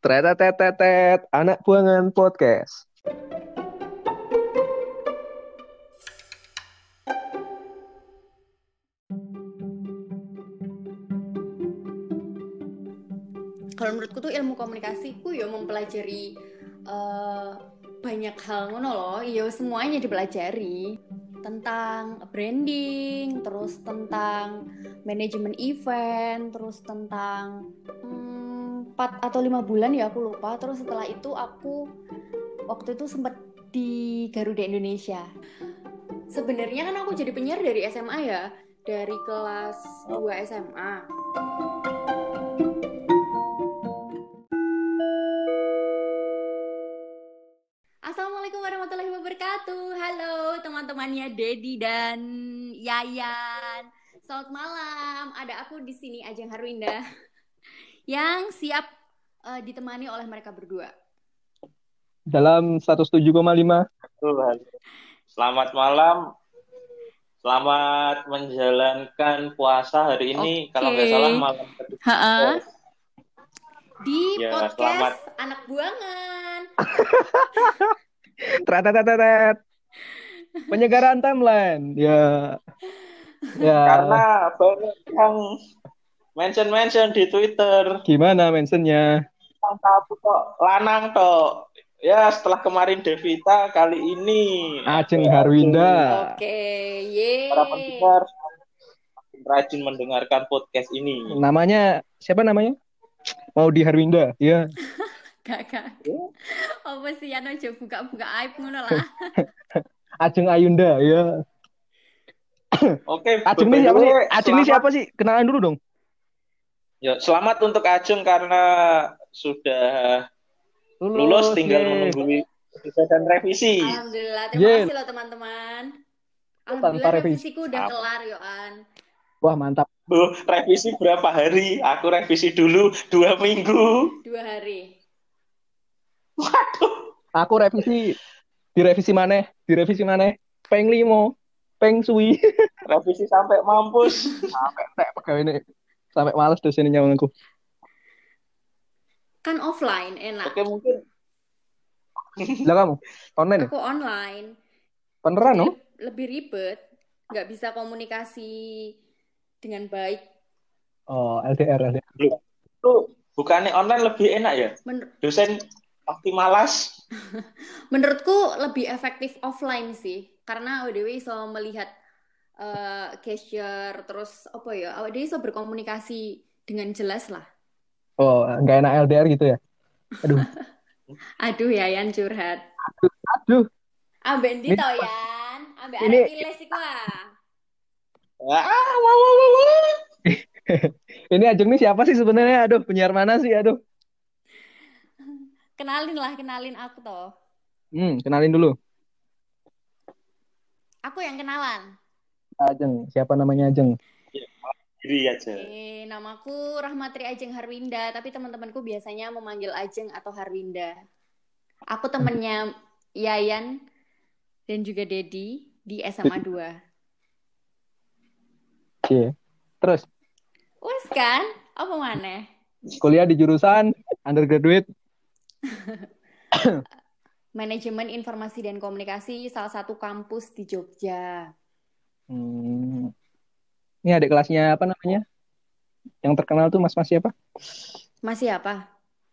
Tretetetetet, anak buangan podcast. kalau menurutku tuh ilmu komunikasi ku ya mempelajari eh, banyak hal ngono loh. Ya semuanya dipelajari. Tentang branding terus tentang manajemen event terus tentang hmm, 4 atau lima bulan ya aku lupa terus setelah itu aku waktu itu sempat di Garuda Indonesia sebenarnya kan aku jadi penyiar dari SMA ya dari kelas 2 SMA Assalamualaikum warahmatullahi wabarakatuh. Halo teman-temannya Dedi dan Yayan. Selamat malam. Ada aku di sini Ajeng Harwinda yang siap eh, ditemani oleh mereka berdua. Dalam 107,5. Tuhan. Selamat malam. Selamat menjalankan puasa hari ini. Kalau nggak salah malam kedua. Ha-ha. Di Ya, podcast selamat. anak buangan. Tretetetetet. Penyegaran timeline. Ya. Ya. Karena banyak yang mention-mention di Twitter. Gimana mentionnya? Tabu tok, lanang tok. Ya, setelah kemarin Devita, kali ini Ajeng Harwinda. Oke, ye. Para pendengar rajin mendengarkan podcast ini. Namanya siapa namanya? Mau di Harwinda. Ya. Gak, gak. Apa sih Yan aja buka-buka aib ngono lah. Ajeng Ayunda. Ya. Oke, Ajeng ini siapa sih? Ajeng ini siapa sih? Kenalan dulu dong. Ya, selamat untuk Ajeng karena sudah lulus tinggal ye. menunggu dan revisi. Alhamdulillah, terima kasih loh teman-teman. Tanpa Alhamdulillah revisi. revisiku udah Apa? kelar Yoan. Wah, mantap. Bu, revisi berapa hari? Aku revisi dulu dua minggu. Dua hari. Aku revisi direvisi mana? Direvisi mana? Peng limo, peng suwi. Revisi sampai mampus. Sampai tek pegawai ini. Sampai males dosen nyawanku. Kan offline enak. Oke, mungkin Lah kamu online ya? Aku online. Beneran no? Lebih ribet. Nggak bisa komunikasi dengan baik. Oh, LDR, LDR. itu bukannya online lebih enak ya? Men- Dosen pasti malas. menurutku lebih efektif offline sih. Karena ODW bisa melihat eh gesture terus apa ya? ODW bisa berkomunikasi dengan jelas lah. Oh, nggak enak LDR gitu ya? Aduh, Aduh Yayan curhat. aduh. Ambek ndi Ini- to Yan? Ambek ini- arek iles iku ah. Ah, wah, wah, wah, wah. Ini Ajeng nih siapa sih sebenarnya? Aduh, penyiar mana sih? Aduh. Kenalin lah, kenalin aku toh. Hmm, kenalin dulu. Aku yang kenalan. Ajeng, siapa namanya Ajeng? Diri aja. Eh, namaku Rahmatri Ajeng Harwinda, tapi teman-temanku biasanya memanggil Ajeng atau Harwinda. Aku temennya Yayan dan juga Dedi di SMA 2. Oke. Terus Wes kan? Apa maneh? kuliah di jurusan undergraduate. Manajemen Informasi dan Komunikasi salah satu kampus di Jogja. Hmm. Ini adik kelasnya apa namanya? Yang terkenal tuh Mas Mas siapa? Masih apa?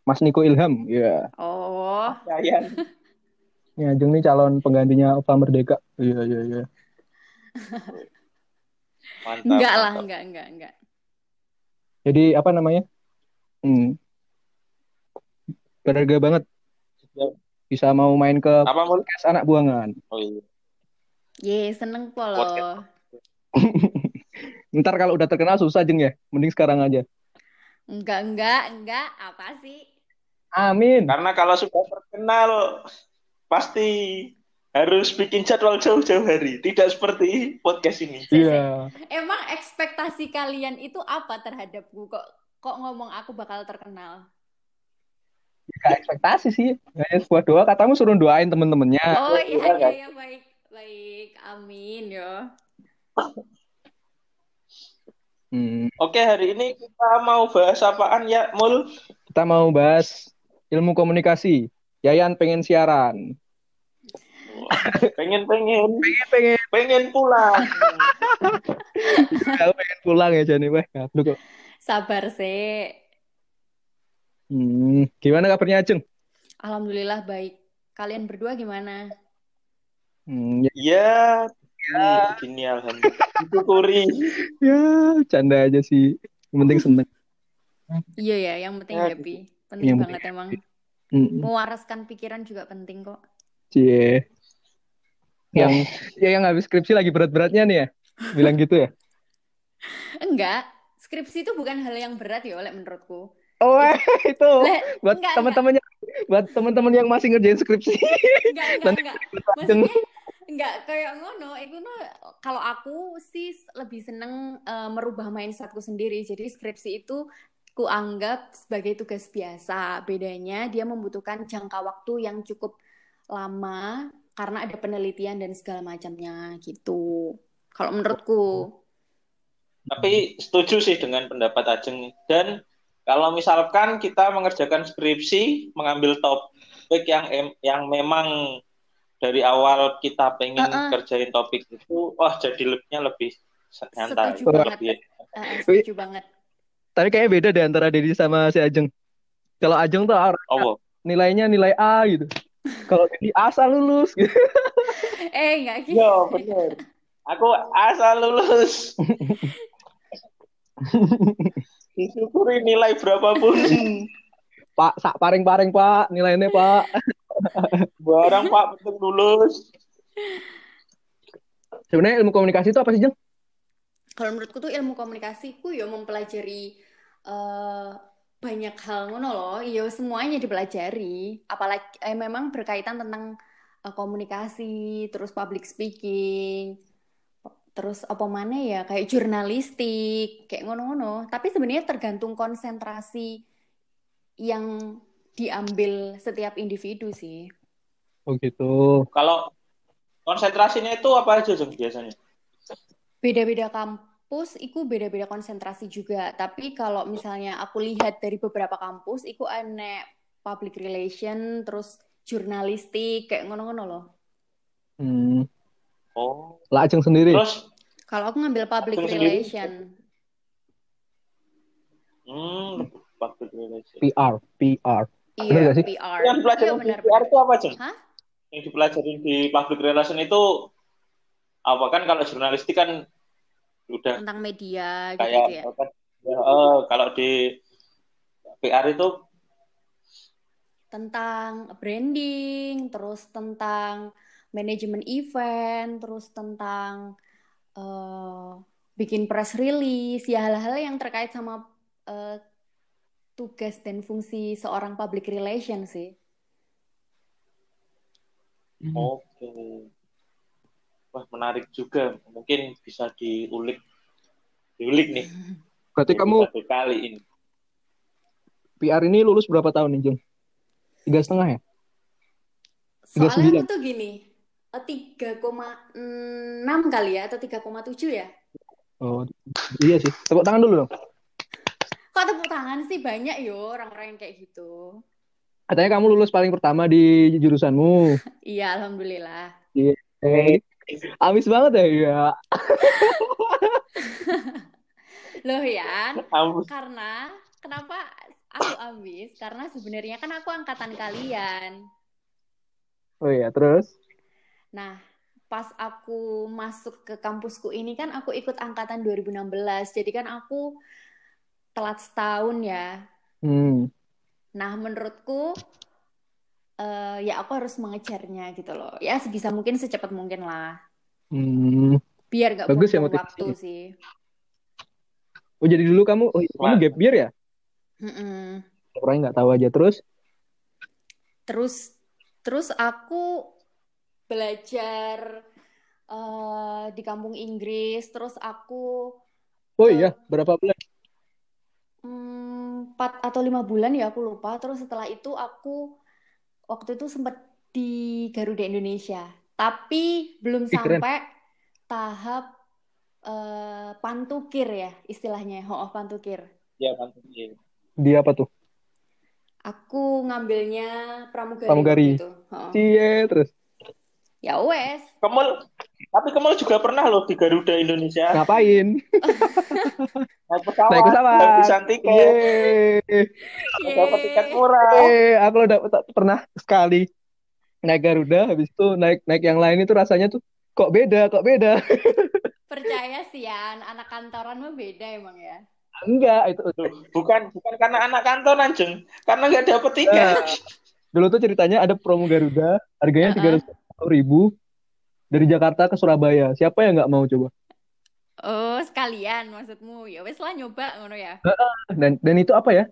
Mas Niko Ilham. Iya. Oh, Sayang. Ini Ajeng nih calon penggantinya Ova Merdeka. Iya, iya, iya. Mantap. enggak lah, enggak, enggak, enggak. Jadi apa namanya? Hmm. Berharga banget bisa mau main ke Apa podcast anak buangan. Oh iya. Ye, seneng po loh. Podcast. Ntar kalau udah terkenal susah jeng ya. Mending sekarang aja. Enggak, enggak, enggak. Apa sih? Amin. Karena kalau sudah terkenal pasti harus bikin jadwal jauh-jauh hari. Tidak seperti podcast ini. Iya. Emang ekspektasi kalian itu apa terhadapku? Kok kok ngomong aku bakal terkenal? Gak ekspektasi sih. Hanya sebuah doa. Katamu suruh doain temen-temennya. Oh iya, iya, iya, kan? iya, baik. Baik, amin yo. Hmm. Oke, hari ini kita mau bahas apaan ya, Mul? Kita mau bahas ilmu komunikasi. Yayan pengen siaran. pengen pengen Pengen pengen pengen pulang Aku pengen pulang ya Jani weh. Gablok kok. Sabar sih. Hmm, gimana kabarnya Ajeng? Alhamdulillah baik. Kalian berdua gimana? Hmm, ya, ya ya begini alhamdulillah syukuri ya, canda aja sih. Yang penting seneng. Iya ya, yang penting Ya, happy. Penting Yang banget emang. Hmm, Mewaraskan pikiran juga penting kok. cie. Yang ya yang habis skripsi lagi berat-beratnya nih ya. Bilang gitu ya. Enggak, skripsi itu bukan hal yang berat ya, oleh menurutku. Oh, itu Lah, buat enggak, teman-temannya buat teman-teman yang masih ngerjain skripsi. enggak, enggak, Nanti enggak. Maksudnya enggak kayak ngono. Itu no, kalau aku sih lebih seneng eh, merubah mindsetku sendiri. Jadi skripsi itu ku anggap sebagai tugas biasa. Bedanya dia membutuhkan jangka waktu yang cukup lama karena ada penelitian dan segala macamnya gitu. Kalau menurutku. tapi setuju sih dengan pendapat Ajeng dan kalau misalkan kita mengerjakan skripsi mengambil topik yang yang memang dari awal kita pengen Uh-uh. kerjain topik itu wah jadi lebihnya lebih santai Setuju banget. lebih eh, setuju banget. Tapi kayaknya beda deh antara Dedi sama si Ajeng. Kalau Ajeng tuh oh nilainya nilai A gitu. Kalau Dedi asal lulus gitu. Eh, enggak gitu. Iya bener. Aku asal lulus. Disyukuri nilai berapapun. Pak, sak paring-paring Pak, nilainya Pak. Barang Pak penting lulus. Sebenarnya ilmu komunikasi itu apa sih, Jeng? Kalau menurutku tuh ilmu komunikasi ku ya mempelajari eh, banyak hal ngono loh. Ya semuanya dipelajari. Apalagi eh, memang berkaitan tentang eh, komunikasi, terus public speaking, terus apa mana ya kayak jurnalistik, kayak ngono-ngono. Tapi sebenarnya tergantung konsentrasi yang diambil setiap individu sih. Oh gitu. Kalau konsentrasinya itu apa aja Jeng, biasanya? Beda-beda kampus, itu beda-beda konsentrasi juga. Tapi kalau misalnya aku lihat dari beberapa kampus, itu aneh public relation, terus jurnalistik, kayak ngono-ngono loh. Hmm. Oh. Lah Ajeng sendiri. Terus Kalau aku ngambil public Aku sendiri. relation, hmm, public relation. PR, PR. Iya? PR. Yang dipelajarin Iya. PR itu apa Jeng? Hah? Yang dipelajarin di public relation itu apa kan kalau jurnalistik kan udah Tentang media kayak gitu ya. apa, ya, eh, kalau di PR itu Tentang branding, terus tentang manajemen event, terus tentang eh, bikin press release, ya hal-hal yang terkait sama eh, tugas dan fungsi seorang public relation sih. Hmm. oke. Wah, menarik juga. Mungkin bisa diulik diulik nih Berarti kamu kali ini. PR ini lulus berapa tahun nih, Jeng? Tiga setengah ya? Tiga Soalnya tuh gini, eh, 3,6 kali ya, atau 3,7 ya? Oh, iya sih. Tepuk tangan dulu dong. Kok tepuk tangan sih banyak yo orang-orang yang kayak gitu. Katanya kamu lulus paling pertama di jurusanmu. Iya, alhamdulillah. Eh, amis banget ya, ya. Loh Yan, Ampun. karena kenapa aku ambis? Karena sebenarnya kan aku angkatan kalian. Oh iya, terus? Nah, pas aku masuk ke kampusku ini kan aku ikut angkatan 2016. Jadi kan aku telat setahun ya. Hmm. Nah, menurutku eh, ya aku harus mengejarnya gitu loh. Ya sebisa mungkin secepat mungkin lah. Hmm. Biar gak Bagus ya waktu sih. Oh jadi dulu kamu, oh, kamu gap year ya? Mm-mm. Orang nggak tahu aja. Terus? Terus terus aku belajar eh, di kampung Inggris. Terus aku Oh Eh. iya, berapa bulan? Hmm, empat atau lima bulan ya aku lupa. Terus setelah itu aku waktu itu sempat di Garuda Indonesia. Tapi belum Ih, keren. sampai tahap eh, pantukir ya istilahnya. Oh, pantukir. Ya. Iya. Dia apa tuh? Aku ngambilnya pramugari, Pramugari. waktu itu. Heeh. Cie terus Ya wes. Kemul, tapi Kemul juga pernah loh di Garuda Indonesia. ngapain? Naik pesawat, Naik pesawat. kehabisan tiket, Yeay. dapat tiket Yeay. murah. Eh, aku udah tak- pernah sekali naik Garuda, habis itu naik naik yang lain itu rasanya tuh kok beda, kok beda. Percaya sih ya, anak kantoran mah beda emang ya. Enggak, itu Loh, bukan bukan karena anak kantoran, Jeng. Karena nggak dapet tiket. Nah, dulu tuh ceritanya ada promo Garuda, harganya tiga Heeh. ratus ribu dari Jakarta ke Surabaya. Siapa yang nggak mau coba? Oh, sekalian maksudmu. Ya wes lah nyoba ngono ya. Dan dan itu apa ya?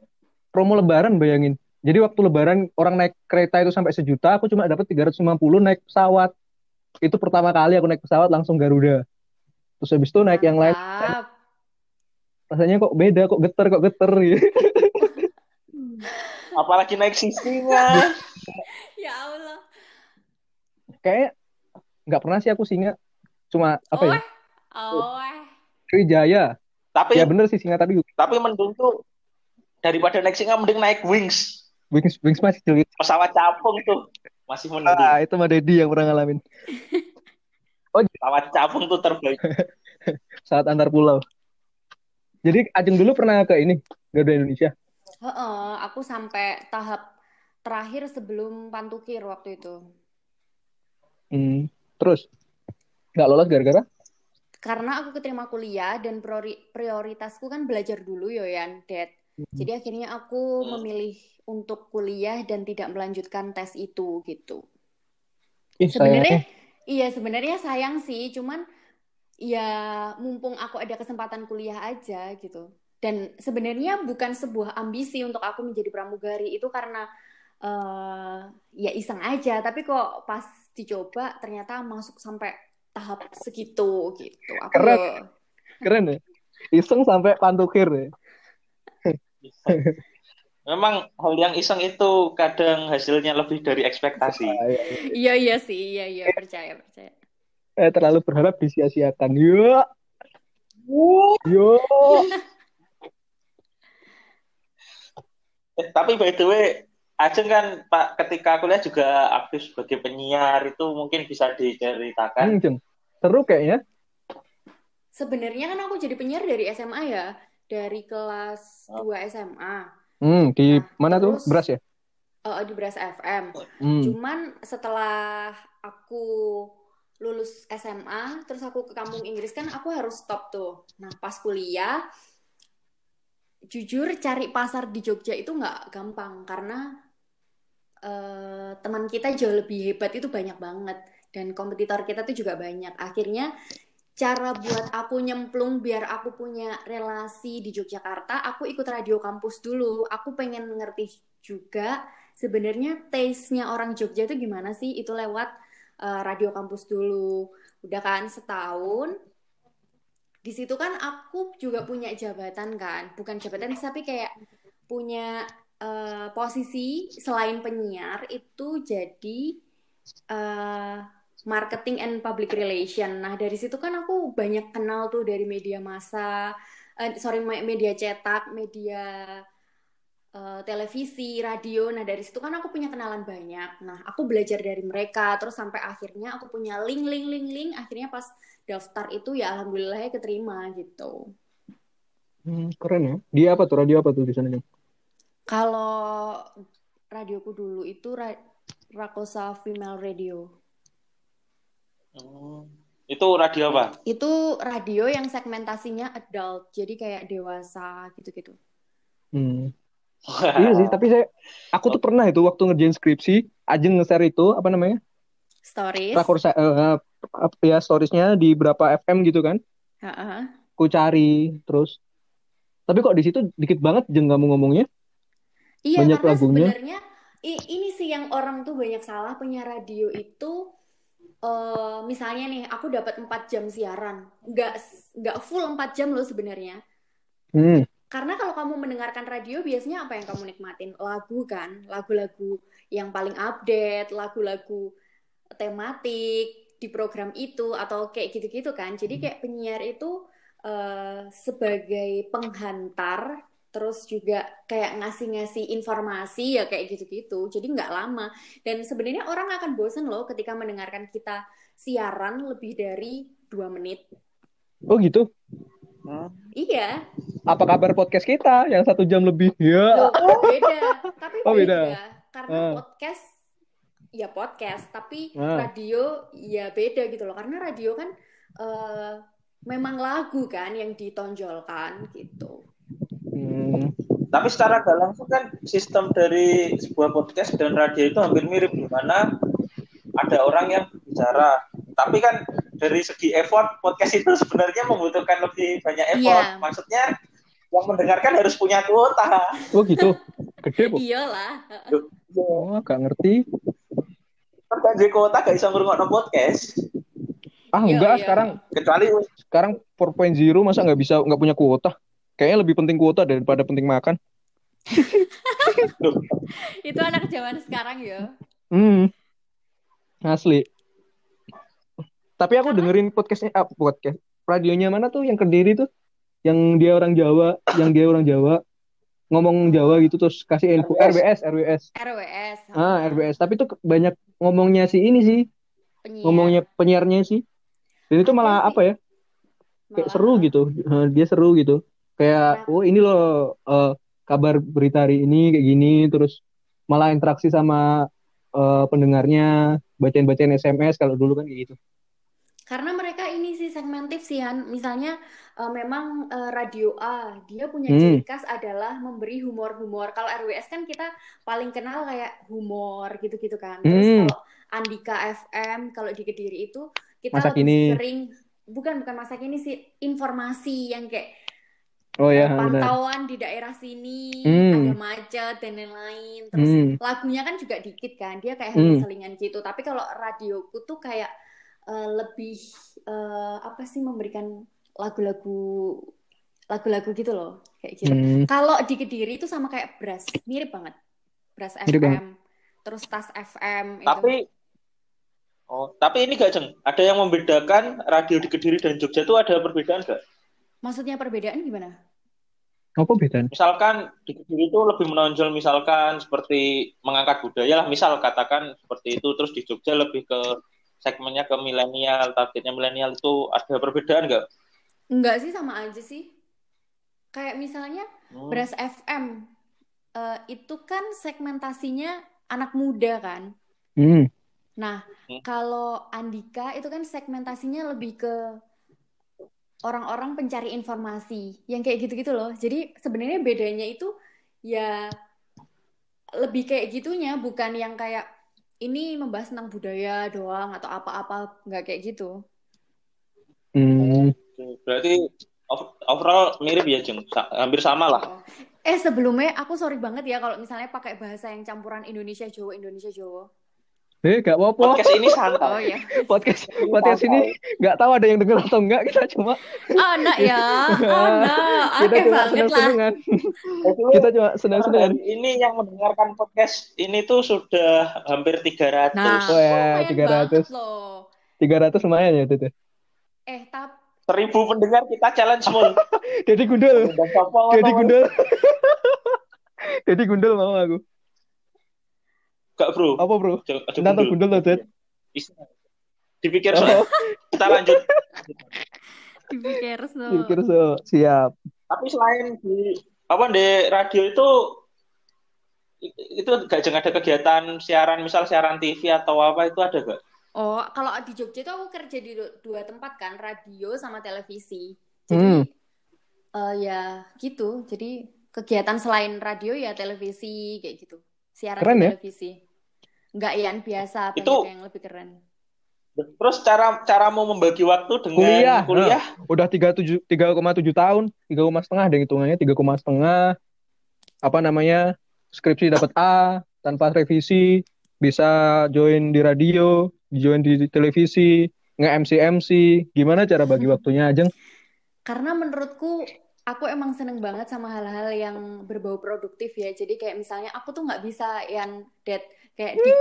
Promo Lebaran bayangin. Jadi waktu Lebaran orang naik kereta itu sampai sejuta, aku cuma dapat 350 naik pesawat. Itu pertama kali aku naik pesawat langsung Garuda. Terus habis itu naik yang lain, Mantap. rasanya kok beda, kok geter, kok geter gitu. Apalagi naik sisinya. Ya Allah. Kayak nggak pernah sih aku singa. Cuma apa ya? Oh. Sriwijaya. Tapi Ya bener sih singa tapi tapi mending tuh daripada naik singa mending naik wings. Wings Wings masih cilik. Pesawat capung tuh masih mending. Ah, itu mah Dedi yang pernah ngalamin Pesawat capung tuh terbaik. saat antar pulau. Jadi Ajeng dulu pernah ke ini Garuda Indonesia. Heeh, aku sampai tahap terakhir sebelum pantukir waktu itu. Hmm. Terus nggak lolos gara-gara? Karena aku keterima kuliah dan priori- prioritasku kan belajar dulu yo Yan, Dad. Jadi akhirnya aku Hmm. memilih untuk kuliah dan tidak melanjutkan tes itu gitu. Ih, Sebenarnya iya sebenarnya sayang sih, cuman ya mumpung aku ada kesempatan kuliah aja gitu. Dan sebenarnya bukan sebuah ambisi untuk aku menjadi pramugari itu karena eh ya iseng aja, tapi kok pas dicoba ternyata masuk sampai tahap segitu gitu. Aku Keren. yo- Keren ya. Iseng sampai pantukir ya. Memang hal yang iseng itu kadang hasilnya lebih dari ekspektasi. Ah, iya. Iya iya sih, iya iya percaya percaya. Eh, terlalu berharap disia-siakan. Yo. Yo. Eh, tapi by the way, Ajeng kan Pak ketika kuliah juga aktif sebagai penyiar itu mungkin bisa diceritakan. Hmm, Jeng. Seru kayaknya. Sebenarnya kan aku jadi penyiar dari SMA ya, dari kelas Oh. 2 SMA. Hmm, di Nah, mana tuh? terus- Beras ya? eh, di Beras FM. Hmm. Cuman setelah aku lulus SMA, terus aku ke kampung Inggris kan aku harus stop tuh. Nah, pas kuliah, jujur cari pasar di Jogja itu nggak gampang karena eh, teman kita jauh lebih hebat itu banyak banget dan kompetitor kita tuh juga banyak. Akhirnya cara buat aku nyemplung biar aku punya relasi di Yogyakarta, aku ikut radio kampus dulu. Aku pengen ngerti juga sebenarnya taste-nya orang Jogja itu gimana sih? Itu lewat eh, radio kampus dulu. Udah kan setahun. Di situ kan aku juga punya jabatan kan, bukan jabatan tapi kayak punya eh, posisi selain penyiar itu jadi eh, marketing and public relation. Nah, dari situ kan aku banyak kenal tuh dari media massa, eh, sorry me- media cetak, media eh, televisi, radio. Nah, dari situ kan aku punya kenalan banyak. Nah, aku belajar dari mereka terus sampai akhirnya aku punya link link link link. Akhirnya pas daftar itu ya alhamdulillah keterima gitu. Hmm, keren ya. Dia apa tuh? Radio apa tuh di sana? Kalau radioku dulu itu Ra- Rakosa Female Radio. Hmm. Itu radio apa? Itu radio yang segmentasinya adult, jadi kayak dewasa gitu-gitu. Hmm. Iya sih, tapi saya aku tuh pernah itu waktu ngerjain skripsi, Ajeng nge-share itu apa namanya? Stories. Rakor eh, eh, apa ya storiesnya di berapa FM gitu kan? Ha-ha. Aku cari terus. Tapi kok di situ dikit banget Jeng kamu ngomongnya? Iya, Banyak karena lagunya. sebenarnya ini sih yang orang tuh banyak salah punya radio itu eh misalnya nih aku dapat 4 jam siaran, nggak nggak full 4 jam loh sebenarnya. Hmm. Karena kalau kamu mendengarkan radio biasanya apa yang kamu nikmatin? Lagu kan, lagu-lagu yang paling update, lagu-lagu tematik di program itu atau kayak gitu-gitu kan. Jadi kayak penyiar itu eh, sebagai penghantar terus juga kayak ngasih-ngasih informasi ya kayak gitu-gitu jadi nggak lama dan sebenarnya orang akan bosen loh ketika mendengarkan kita siaran lebih dari dua menit Oh gitu. iya Apa kabar podcast kita yang satu jam lebih? Ya. Loh, beda tapi Oh, beda. beda karena Ah. podcast ya podcast tapi Ah. radio ya beda gitu loh karena radio kan eh, memang lagu kan yang ditonjolkan gitu Hmm. Tapi secara gak langsung kan sistem dari sebuah podcast dan radio itu hampir mirip di mana ada orang yang bicara. Tapi kan dari segi effort podcast itu sebenarnya membutuhkan lebih banyak effort. Iya. Maksudnya yang mendengarkan harus punya kuota. Oh gitu. Gede bu. iyalah Oh, gak ngerti. Kan duwe kuota gak bisa ngrungokno podcast. Ah Iya, enggak, iya. sekarang Kecuali sekarang 4.0 masa nggak bisa nggak punya kuota. Kayaknya lebih penting kuota daripada penting makan. Itu anak zaman sekarang ya Hmm. Asli. Tapi aku dengerin podcastnya ah, podcast radionya mana tuh yang kediri tuh yang dia orang Jawa, yang dia orang Jawa ngomong Jawa gitu terus kasih info RWS RWS. RWS Ah, RWS. Tapi tuh banyak ngomongnya si ini sih, penyiar. ngomongnya penyiarnya sih. Dan itu malah sih? apa ya? Kayak Malah- seru gitu. Eh, Dia seru gitu. Kayak Nah. oh ini loh eh, kabar berita hari ini kayak gini terus malah interaksi sama eh, pendengarnya, bacain-bacain SMS kalau dulu kan kayak gitu. Karena mereka ini sih segmentif sih Han. Misalnya eh, memang eh, radio A dia punya Hmm. ciri khas adalah memberi humor-humor. Kalau RWS kan kita paling kenal kayak humor gitu-gitu kan. Terus Hmm. kalau Andika FM kalau di Kediri itu kita Masa lebih kini. sering bukan bukan masa kini sih informasi yang kayak Oh ya, benar. pantauan di daerah sini Hmm. ada macet dan lain-lain. Terus Hmm. lagunya kan juga dikit kan dia kayak hanya Hmm. selingan gitu tapi kalau radioku tuh kayak eh, lebih eh, apa sih memberikan lagu-lagu lagu-lagu gitu loh kayak gitu Hmm. kalau di Kediri itu sama kayak Bras mirip banget Bras Mirip FM terus Tas FM itu tapi Oh, tapi ini gak Jeng, ada yang membedakan radio di Kediri dan Jogja itu ada perbedaan gak? maksudnya perbedaan gimana Apa bedanya? Misalkan di Kediri itu lebih menonjol misalkan seperti mengangkat budaya lah, misal katakan seperti itu, terus di Jogja lebih ke segmennya ke milenial, targetnya milenial itu ada perbedaan nggak? enggak sih sama aja sih kayak misalnya Hmm. Bras FM eh, itu kan segmentasinya anak muda kan Hmm. Nah, Hmm. kalau Andika itu kan segmentasinya lebih ke orang-orang pencari informasi, yang kayak gitu-gitu loh. Jadi sebenarnya bedanya itu ya lebih kayak gitunya, bukan yang kayak ini membahas tentang budaya doang atau apa-apa, nggak kayak gitu. Hmm. Berarti ov- overall mirip ya Jeng, Sa- hampir sama lah. Eh sebelumnya aku sorry banget ya kalau misalnya pakai bahasa yang campuran Indonesia Jawa Indonesia Jawa. Eh, gak apa-apa. Podcast ini Oh santai. ya, Podcast podcast ini nggak tahu ada yang denger atau enggak. Kita cuma anak ya, anak, kita oke cuma banget lah. senang-senangan. Kita cuma senang-senangan. hari ini yang mendengarkan podcast ini tuh sudah hampir 300. Nah, Oh ya, lumayan 300. banget loh. 300 lumayan ya itu tuh. Eh, tapi Seribu pendengar kita challenge full. Jadi gundul. Jadi gundul. Jadi gundul mau aku. Gak bro. Apa, Bro? Nanti gundul loh. Bisa. Dipikir soalnya. Kita lanjut. dipikir so. pikir so. Siap. Tapi selain di apa di radio itu itu gak jangan ada kegiatan siaran misal siaran TV atau apa itu ada gak? Oh, kalau di Jogja itu aku kerja di du- dua tempat kan, radio sama televisi. Hmm. Jadi eh, ya gitu. Jadi kegiatan selain radio ya televisi kayak gitu. Siaran Keren di ya? Enggak yang biasa, banyak Itu- yang lebih keren. Terus cara caramu membagi waktu dengan Kuliah. kuliah? Udah 37 3,7 tahun, 3, setengah ada hitungannya, 3, setengah. Apa namanya? Skripsi dapat A tanpa revisi, bisa join di radio, join di televisi, nge-MC MC. Gimana cara bagi waktunya, Ajeng? Karena menurutku aku emang seneng banget sama hal-hal yang berbau produktif ya. Jadi kayak misalnya aku tuh nggak bisa yang dead kayak di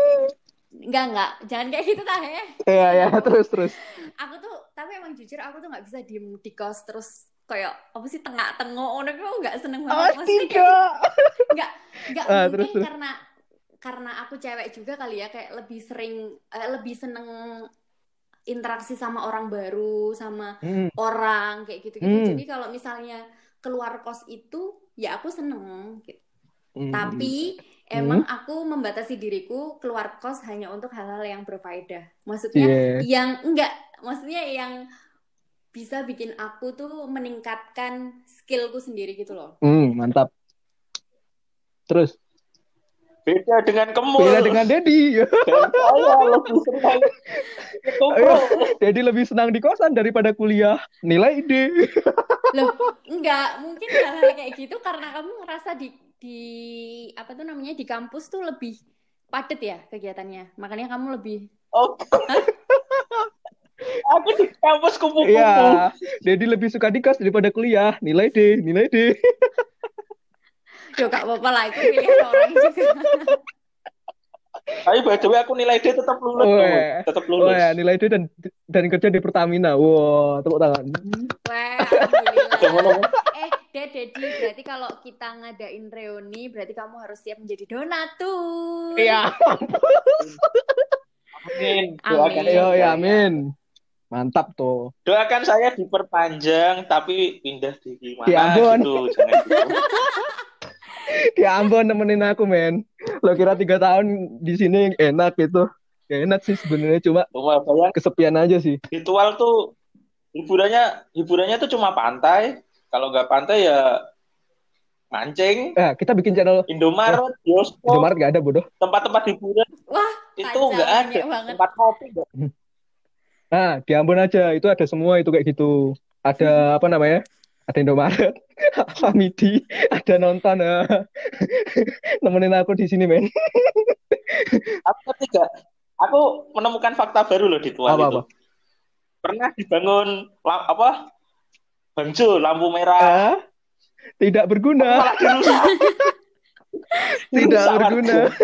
nggak nggak jangan kayak gitu tah ya. Iya, ya, terus terus. Aku tuh tapi emang jujur aku tuh nggak bisa diem di kos terus kayak apa sih tengah tengok ono aku nggak seneng Oh, banget kayak tidak. nggak nggak Ah, mungkin terus, terus. karena karena aku cewek juga kali ya kayak lebih sering eh, lebih seneng interaksi sama orang baru sama Hmm. orang kayak gitu gitu Hmm. jadi kalau misalnya keluar kos itu ya aku seneng gitu. Hmm. tapi emang aku membatasi diriku keluar kos hanya untuk hal-hal yang berfaedah maksudnya Iya. yang enggak maksudnya yang bisa bikin aku tuh meningkatkan skillku sendiri gitu loh Hmm, mantap. Terus Beda dengan kemul. beda dengan Dedi. Saya lebih senang. Dedi lebih senang di kosan daripada kuliah. Nilai D. Loh, enggak, mungkin hal-hal kayak gitu karena kamu ngerasa di di apa tuh namanya di kampus tuh lebih padet ya kegiatannya. Makanya kamu lebih Oh. Aku di kampus kupu-kupu. Iya. Dedi lebih suka di kos daripada kuliah. Nilai D, nilai D. Yo gak apa-apa lah itu pilihan orang juga. Tapi by the way aku nilai D tetap lulus. Oh, iya. Tetap Oh lulus. ya, nilai D dan dan kerja di Pertamina. Wow, tepuk tangan. Wah, alhamdulillah. Eh, Ded, Dedi, berarti kalau kita ngadain reuni, berarti kamu harus siap menjadi donatur. Iya. Amin. Amin. Doakan Yo, saya. ya, amin. Mantap tuh. Doakan saya diperpanjang tapi pindah di mana Ya ampun. gitu. Jangan gitu. Ya ampun nemenin aku, men. Lo kira tiga tahun di sini enak gitu. Gak enak sih sebenarnya cuma kesepian aja sih. ritual tuh hiburannya hiburannya tuh cuma pantai. Kalau nggak pantai ya mancing, Nah, kita bikin channel Indomaret, bioskop, Indomaret gak ada bodoh. tempat-tempat hiburan Wah, itu nggak ada. banget. Tempat kopi nggak Nah, di Ambon aja itu ada semua itu kayak gitu. Ada apa namanya? Ada Indomaret, Famidi, ada nonton. ah. Nemenin aku di sini, men. Aku ketiga, aku menemukan fakta baru loh di tuan Apa, itu. apa? Pernah dibangun apa? Bangjo, lampu merah. Ah, tidak berguna, tidak berguna. warga.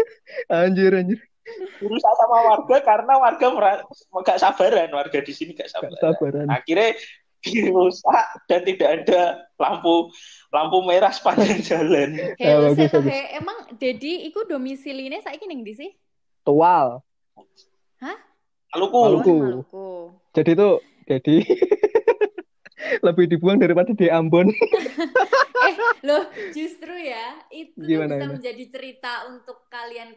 Anjir, anjir. Dirusak sama warga karena warga mera- gak sabaran, warga di sini gak Gak sabaran. sabaran. Akhirnya dirusak dan tidak ada lampu lampu merah sepanjang jalan. Ya, Hello, bagus, bagus. he. Emang Dedi iku domisiline saiki ning ndi sih? Tual. Maluku. Maluku. Oh, Maluku. Jadi itu, jadi lebih dibuang daripada di Ambon. Eh, loh, justru ya, itu tuh Gimana, bisa gimana? menjadi cerita untuk kalian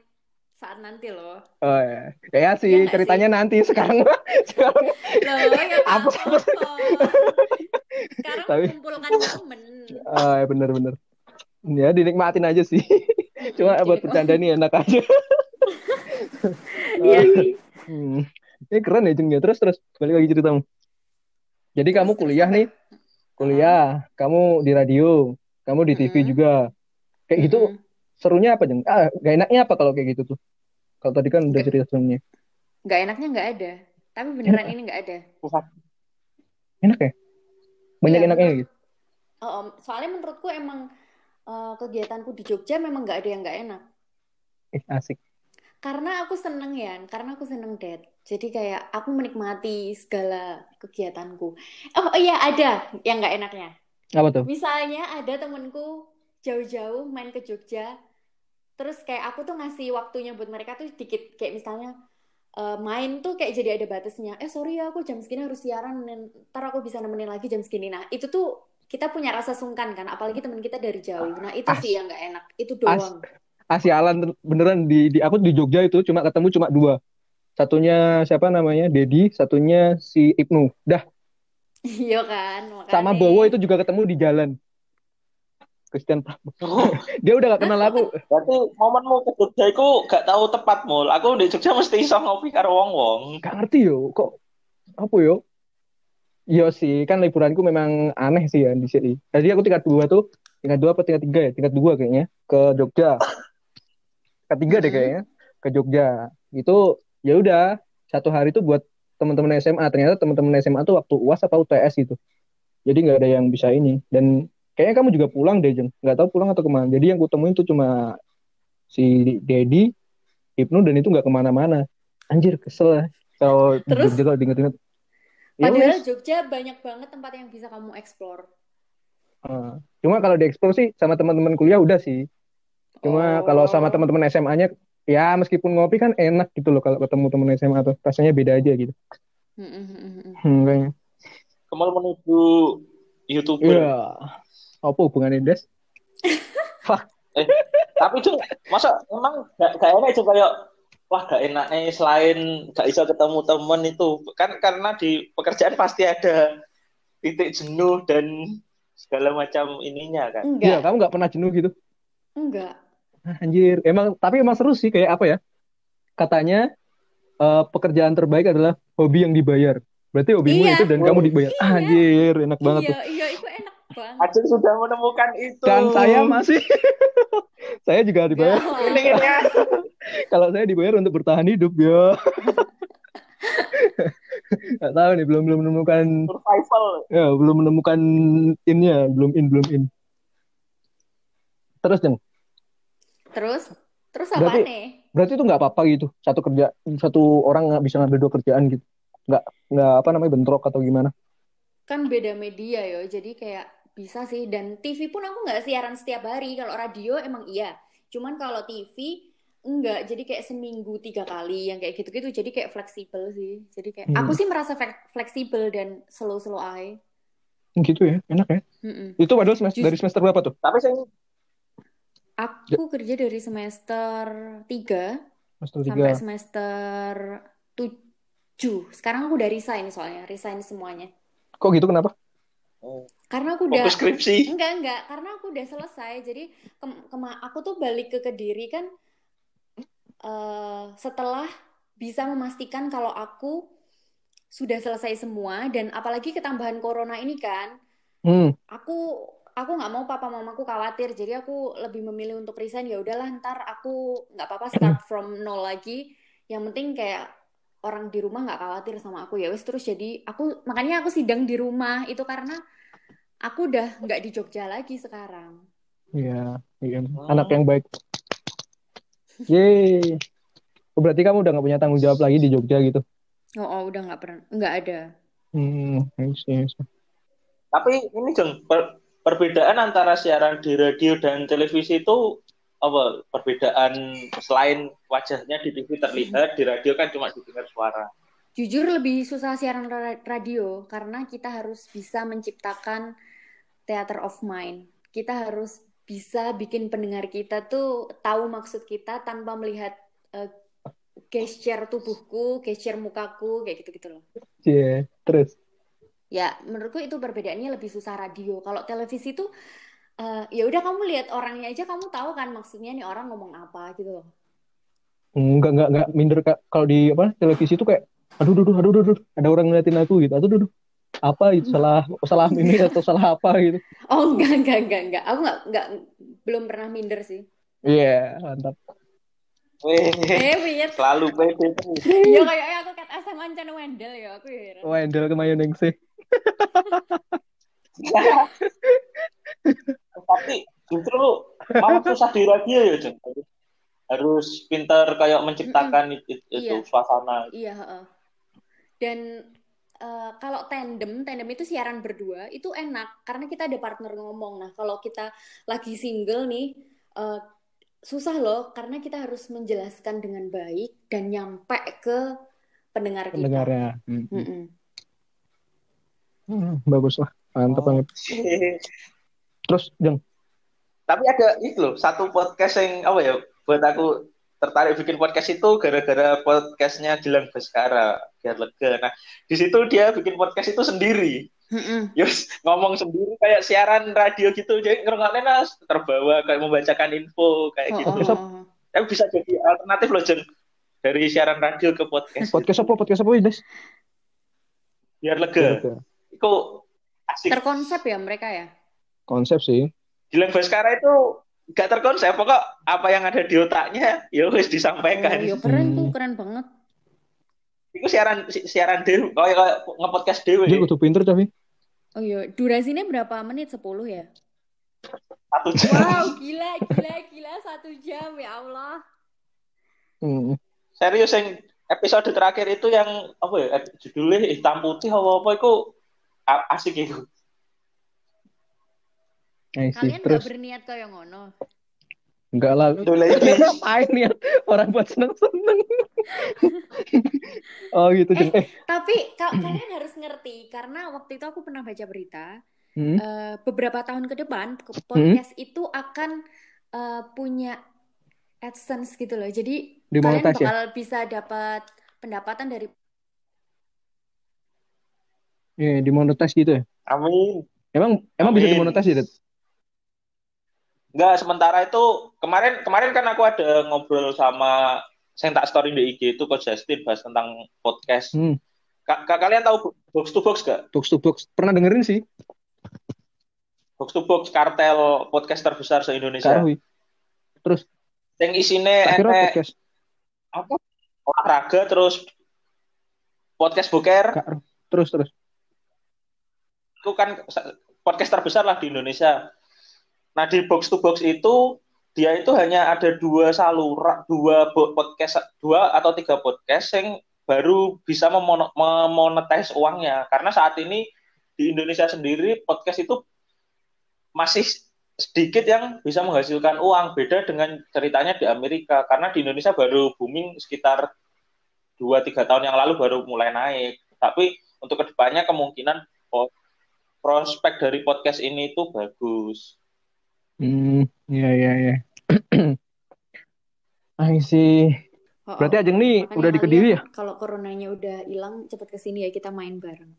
saat nanti loh. Oh ya, ya sih Iya nggak ceritanya nanti sekarang sekarang Loh, ya Apa-. Sekarang Tapi- mengumpulkan momen. oh, ya bener-bener ya dinikmatin aja sih cuma buat bercanda nih enak aja Iya sih. hmm. ini keren ya Jeng ya terus terus balik lagi ceritamu jadi kamu kuliah terus nih? Kuliah. Kamu di radio. Kamu di TV Mm-mm. juga. Kayak gitu Mm-mm. serunya apa Jeng? Ah gak enaknya apa kalau kayak gitu tuh? Kalau tadi kan udah cerita sebelumnya Nggak enaknya nggak ada. Tapi beneran ini nggak ada. enak ya? Banyak Iya, enaknya gitu? Oh, om, soalnya menurutku emang eh, kegiatanku di Jogja memang nggak ada yang nggak enak. eh, asik Karena aku seneng ya, karena aku seneng date. Jadi kayak aku menikmati segala kegiatanku. Oh iya ada yang nggak enaknya. apa tuh Misalnya ada temenku jauh-jauh main ke Jogja, terus kayak aku tuh ngasih waktunya buat mereka tuh dikit. Kayak misalnya eh, main tuh kayak jadi ada batasnya. Eh sorry ya aku jam segini harus siaran, ntar aku bisa nemenin lagi jam segini. Nah itu tuh kita punya rasa sungkan kan, apalagi teman kita dari jauh. Nah itu As- sih yang nggak enak, itu doang. Asih Alan beneran di, di aku di Jogja itu cuma ketemu cuma dua. Satunya siapa namanya? Dedi, satunya si Ibnu. Dah, Iya kan, sama makanya. Bowo itu juga ketemu di jalan. Christian Prabowo. Dia udah gak kenal aku. Berarti momenmu ke Jogja itu gak tahu tepat mul. Aku di Jogja mesti iso ngopi karo wong-wong. Gak ngerti yo, kok apa yo? Iya sih, kan liburanku memang aneh sih ya di sini. Jadi aku tingkat dua tuh, tingkat dua apa tingkat tiga ya? Tingkat dua kayaknya ke Jogja. Ketiga deh Mm-mm. kayaknya ke Jogja. Itu ya udah satu hari tuh buat teman-teman SMA. Ternyata teman-teman SMA tuh waktu UAS apa UTS gitu. Jadi nggak ada yang bisa ini. Dan kayaknya kamu juga pulang deh, Jeng. Nggak tahu pulang atau ke mana. Jadi yang kutemuin tuh cuma si Dedi, Ibnu dan itu nggak ke mana-mana. Anjir kesel ya. Kalau Terus? Jogja kalau diinget-inget. Ya Padahal wis. Jogja banyak banget tempat yang bisa kamu explore. Eh, cuma kalau dieksplor sih sama teman-teman kuliah udah sih. Cuma kalau sama Oh. teman-teman SMA-nya ya meskipun ngopi kan enak gitu loh kalau ketemu teman SMA tuh rasanya beda aja gitu. Mm, mm, mm, mm. Hmm, kayaknya. Kemal menuju youtuber. Iya. Apa hubungannya Des? Eh, tapi tuh masa emang gak, gak enak itu kayak wah gak enaknya selain gak bisa ketemu temen itu kan karena di pekerjaan pasti ada titik jenuh dan segala macam ininya kan. Iya, Enggak, kamu nggak pernah jenuh gitu? enggak. Anjir, emang tapi emang seru sih kayak apa ya? Katanya eh, pekerjaan terbaik adalah hobi yang dibayar. Berarti hobimu Iya. itu dan kamu dibayar. Iya. Anjir, enak banget Iya, tuh. iya, itu enak banget. Acun sudah menemukan itu. Dan saya masih saya juga dibayar. Ya. Kalau saya dibayar untuk bertahan hidup ya. Gak tahu nih, belum belum menemukan survival. ya belum menemukan innya, belum in belum in. Terus Jeng, Terus, terus apa Berarti- nih? berarti itu nggak apa-apa gitu satu kerja satu orang nggak bisa ngambil dua kerjaan gitu, nggak nggak apa namanya bentrok atau gimana? Kan beda media yo, jadi kayak bisa sih. Dan TV pun aku nggak siaran setiap hari. Kalau radio emang iya. Cuman kalau TV enggak, jadi kayak seminggu tiga kali yang kayak gitu-gitu. Jadi kayak fleksibel sih. Jadi kayak Hmm. aku sih merasa fle- fleksibel dan slow-slow aja. Gitu ya, enak ya. Mm-mm. Itu padahal semester, Just- dari semester berapa tuh? Tapi saya Aku kerja dari semester 3 Semester sampai tiga. semester 7. Sekarang aku udah resign soalnya, resign semuanya. Kok gitu kenapa? Karena aku udah fokus skripsi. enggak enggak, karena aku udah selesai. Jadi kem- kema- aku tuh balik ke Kediri kan eh, setelah bisa memastikan kalau aku sudah selesai semua dan apalagi ketambahan corona ini kan, Hmm, aku aku nggak mau papa mamaku khawatir jadi aku lebih memilih untuk resign ya udahlah ntar aku nggak apa-apa start from nol lagi yang penting kayak orang di rumah nggak khawatir sama aku ya wes terus jadi aku makanya aku sidang di rumah itu karena aku udah nggak di Jogja lagi sekarang iya, iya. Hmm. Anak yang baik. Yeay. Oh, berarti kamu udah nggak punya tanggung jawab lagi di Jogja gitu? oh, oh udah nggak pernah nggak ada Hmm, I see. Tapi ini Jeng, per- perbedaan antara siaran di radio dan televisi itu apa? Perbedaan selain wajahnya di TV terlihat, di radio kan cuma didengar suara. jujur lebih susah siaran ra- radio karena kita harus bisa menciptakan theater of mind. Kita harus bisa bikin pendengar kita tuh tahu maksud kita tanpa melihat eh, gesture tubuhku, gesture mukaku, kayak gitu-gitu loh. Iya, terus. Ya, menurutku itu perbedaannya lebih susah radio. Kalau televisi tuh eh, ya udah kamu lihat orangnya aja kamu tahu kan maksudnya nih orang ngomong apa gitu loh. Enggak, enggak, enggak minder Kak. Kalau di apa televisi itu kayak aduh aduh aduh aduh, aduh, ada orang ngeliatin aku gitu. Aduh aduh, aduh. Apa itu salah salah ini atau salah apa gitu. Oh, enggak, enggak, enggak, enggak. Aku enggak, enggak belum pernah minder sih. Iya, mantap. Weh, Eh, weird. selalu pede terus. Ya kayaknya aku kat SMA Ancana Wendel ya, aku ya heran. Wendel ke Mayonnaise. Tapi justru malah susah di radio ya, Jeng. Harus pintar kayak menciptakan itu, itu Iya. suasana. Iya, heeh. Dan eh, kalau tandem, tandem itu siaran berdua itu enak karena kita ada partner ngomong. Nah, kalau kita lagi single nih eh, susah loh karena kita harus menjelaskan dengan baik dan nyampe ke pendengar kita. Pendengarnya. Hmm. Mm-mm. Hmm, bagus lah. Mantap Oh. banget. Terus, Jeng, Tapi ada itu loh, satu podcast yang apa ya, buat aku tertarik bikin podcast itu gara-gara podcastnya Gilang Baskara, biar lega. Nah, di situ dia bikin podcast itu sendiri. Mm-mm. Yus, ngomong sendiri kayak siaran radio gitu, jadi ngerungoknya nas terbawa kayak membacakan info kayak Oh, gitu. oh, oh, oh. Tapi bisa jadi alternatif loh, Jeng. Dari siaran radio ke podcast. podcast apa? Podcast apa, Des? Biar lega. Itu asik. Terkonsep ya mereka ya. Konsep sih. Gilang Baskara itu gak terkonsep, pokok apa yang ada di otaknya, ya wis disampaikan. Oh, ya keren tuh, Hmm. keren banget. Itu siaran si- siaran dewe, kayak kayak nge-podcast dewe. Dia kudu pinter tapi. Oh iya, durasinya berapa menit? 10 ya? Satu jam. Wow, gila, gila, gila. Satu jam, ya Allah. Hmm. Serius yang episode terakhir itu yang apa ya? ep- Judulnya hitam putih apa apa itu asik itu. Kalian Terus nggak berniat kayak ngono. enggak lah. Iki. Ngapain ya orang buat seneng-seneng. oh gitu Jeng. Eh, Tapi ka- kalian harus ngerti karena waktu itu aku pernah baca berita hmm, eh, beberapa tahun ke depan ke- podcast itu akan eh, punya AdSense gitu loh. Jadi kalian Dimonetize ya? bakal bisa dapat pendapatan dari Iya, dimonetize gitu ya. Amin. Emang emang bisa Amin. dimonetize ya, Det? Enggak, sementara itu kemarin kemarin kan aku ada ngobrol sama saya tak story di IG itu Coach Justin bahas tentang podcast. Hmm, Ka- ka- kalian tahu box to box gak? box to box. Pernah dengerin sih, Box to box kartel podcast terbesar se-Indonesia. Karwi. Terus Yang podcast apa? Olahraga terus podcast boker Kak- terus terus. Itu kan podcast terbesar lah di Indonesia. Nah di box to box itu dia itu hanya ada dua saluran, dua podcast, dua atau tiga podcast yang baru bisa memonetize uangnya. Karena saat ini di Indonesia sendiri podcast itu masih sedikit yang bisa menghasilkan uang. Beda dengan ceritanya di Amerika. Karena di Indonesia baru booming sekitar dua tiga tahun yang lalu baru mulai naik. Tapi untuk ke depannya kemungkinan oh, prospek dari podcast ini itu bagus. Hmm, iya iya iya. I see. Oh, Berarti oh. Ajeng nih Makanya udah di Kediri ya? Kalau coronanya udah hilang, cepet ke sini ya kita main bareng.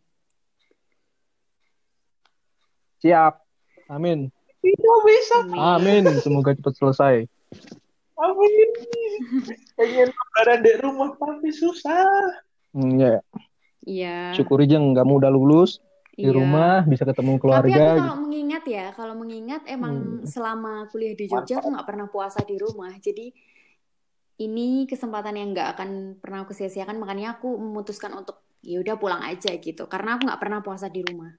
Siap. Amin. Bisa bisa. Amin. Semoga cepat selesai. Amin. Pengen lebaran di rumah tapi susah. Hmm, ya, Iya. syukuri Jeng, kamu udah lulus di iya. rumah, bisa ketemu Tapi keluarga. aku gitu. kalau mengingat ya, kalau mengingat emang Hmm. selama kuliah di Jogja aku nggak pernah puasa di rumah. Jadi ini kesempatan yang nggak akan pernah aku sia-siakan. Makanya aku memutuskan untuk ya udah pulang aja gitu. Karena aku nggak pernah puasa di rumah.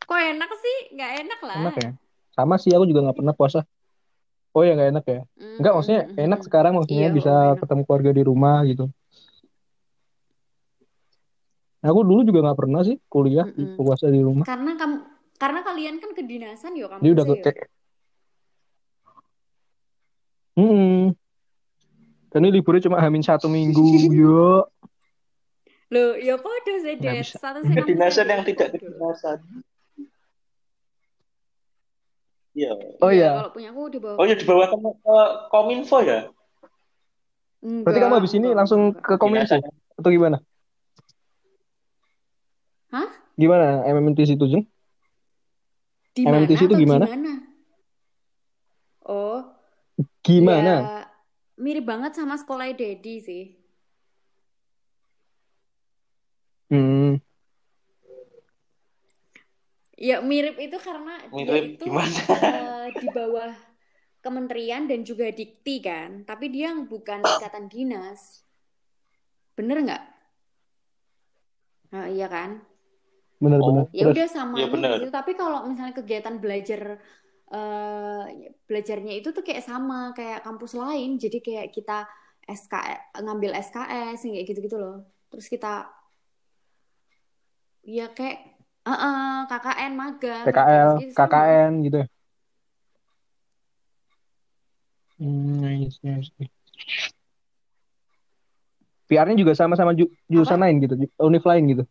Kok enak sih? Nggak enak lah. Enak ya? Sama sih, aku juga nggak pernah puasa. Oh ya nggak enak ya? Mm, Enggak, maksudnya mm, enak mm. sekarang maksudnya Iya, bisa enak. ketemu keluarga di rumah gitu. Aku dulu juga nggak pernah sih kuliah Mm-mm. puasa di rumah. Karena kamu karena kalian kan kedinasan yo Jadi udah kampusnya yo. kayak Hmm. Dan ini liburnya cuma hamin satu minggu, yo. Loh, ya podo sih. Satu Kedinasan yang tidak kedinasan. Iya. Oh Iya, iya. kalau punya aku di bawah Oh ya di bawah ke, ke Kominfo ya? Berarti kamu habis ini enggak, langsung enggak. ke Kominfo atau gimana? Hah? Gimana MMTC itu, Jeng? Di MMTC itu atau gimana? Oh, Gimana? ya mirip banget sama sekolah Dedi sih. Hmm. Ya mirip itu karena dia Mirip itu gimana? eh, di bawah kementerian dan juga dikti kan, tapi dia yang bukan ikatan dinas. Bener nggak? Nah, iya kan? Bener-bener. Oh, Ya Terus, udah sama Iya, bener. gitu. Tapi kalau misalnya kegiatan belajar eh belajarnya itu tuh kayak sama kayak kampus lain. Jadi kayak kita SK ngambil SKS kayak gitu-gitu loh. Terus kita ya kayak eh, eh, KKN magang PKL, sama. KKN gitu ya. Hmm, nice, nice. PR-nya juga sama-sama ju- jurusan Apa? lain gitu, univ lain gitu.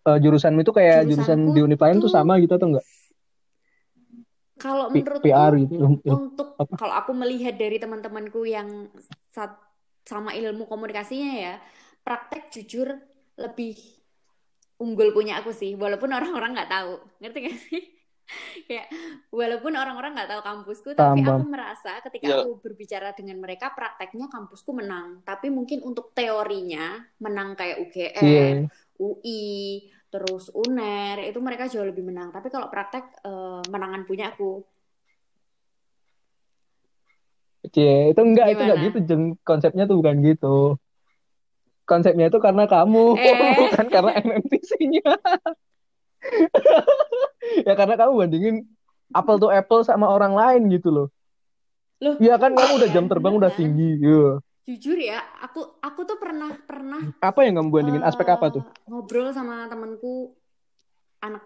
Eh, jurusan itu kayak jurusan Jurusanku di univ lain tuh sama gitu atau enggak? kalau menurutku PR gitu. Untuk apa? kalau aku melihat dari teman-temanku yang sat- sama ilmu komunikasinya ya, praktek jujur lebih unggul punya aku sih, walaupun orang-orang nggak tahu, ngerti gak sih? Kayak walaupun orang-orang nggak tahu kampusku, tapi aku merasa ketika Ya, aku berbicara dengan mereka, prakteknya kampusku menang. Tapi mungkin untuk teorinya menang kayak UGM, Iya. UI, terus UNER itu mereka jauh lebih menang. Tapi kalau praktek eh, menangan punya aku. Cie, itu enggak, itu enggak Gimana? gitu, Jeng. Konsepnya tuh bukan gitu. Konsepnya itu karena kamu, Eh, bukan karena MMTC-nya. Ya karena kamu bandingin apple to apple sama orang lain gitu loh. loh, Iya kan kamu udah kan, jam terbang bener udah tinggi. Iya. Jujur ya, aku aku tuh pernah pernah Apa yang kamu bandingin? Aspek apa tuh? eh, ngobrol sama temanku anak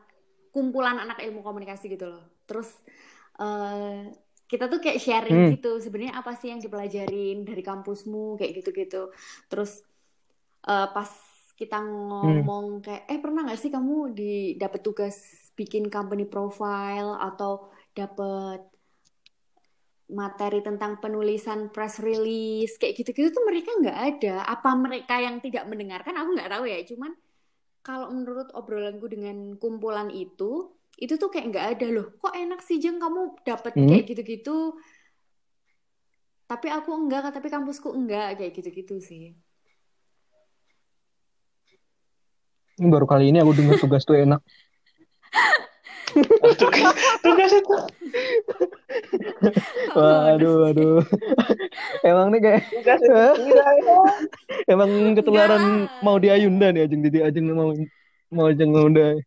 kumpulan anak ilmu komunikasi gitu loh terus uh, kita tuh kayak sharing Hmm. gitu sebenarnya apa sih yang dipelajarin dari kampusmu kayak gitu-gitu terus uh, pas kita ngomong kayak eh pernah nggak sih kamu di dapat tugas bikin company profile atau dapat materi tentang penulisan press release kayak gitu-gitu tuh mereka nggak ada. Apa mereka yang tidak mendengarkan? Aku nggak tahu ya. Cuman kalau menurut obrolanku dengan kumpulan itu itu tuh kayak nggak ada loh. Kok enak sih jeng? Kamu dapat Hmm. kayak gitu-gitu. Tapi aku enggak tapi kampusku enggak kayak gitu-gitu sih. Ini baru kali ini aku dengar tugas tuh enak. Tugas tugas itu Waduh, waduh. Emang nih kayak tugas itu emang ketularan mau di Ayunda nih Ajeng Didi Ajeng mau mau Ajeng Ayunda.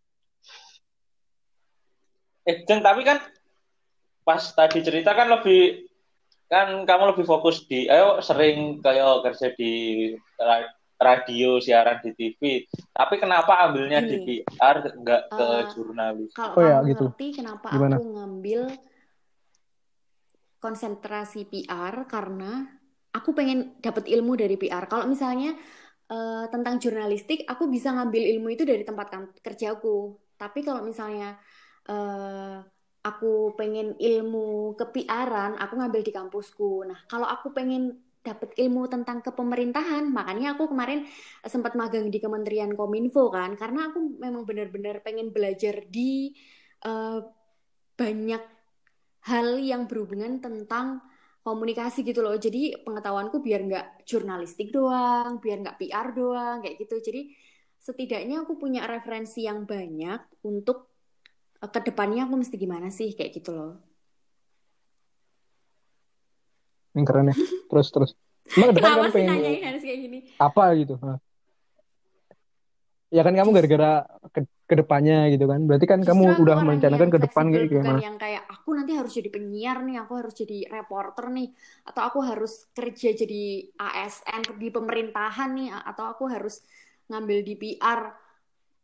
eh Jeng tapi kan pas tadi cerita kan lebih kan kamu lebih fokus di ayo sering kayak kerja di radio siaran di TV tapi kenapa ambilnya di. PR nggak ke Eh, jurnalis Kalau Oh ya, kamu gitu. ngerti kenapa Gimana? aku ngambil konsentrasi PR karena aku pengen dapat ilmu dari PR. Kalau misalnya eh, tentang jurnalistik, aku bisa ngambil ilmu itu dari tempat kerjaku. Tapi kalau misalnya eh, aku pengen ilmu ke PR-an, aku ngambil di kampusku. Nah, kalau aku pengen dapat ilmu tentang kepemerintahan, makanya aku kemarin sempat magang di Kementerian Kominfo kan, karena aku memang benar-benar pengen belajar di eh, banyak hal yang berhubungan tentang komunikasi gitu loh. Jadi pengetahuanku biar nggak jurnalistik doang, biar nggak PR doang, kayak gitu. Jadi setidaknya aku punya referensi yang banyak untuk eh, ke depannya aku mesti gimana sih, kayak gitu loh. Yang keren ya. Terus terus. Emang depan kamu sih pengen nanyain harus kayak gini? apa gitu? Ya kan kamu gara-gara ke, ke depannya gitu kan. Berarti kan Justru kamu udah merencanakan ke depan kayak gimana? yang kayak aku nanti harus jadi penyiar nih, aku harus jadi reporter nih, atau aku harus kerja jadi ASN di pemerintahan nih, atau aku harus ngambil di PR.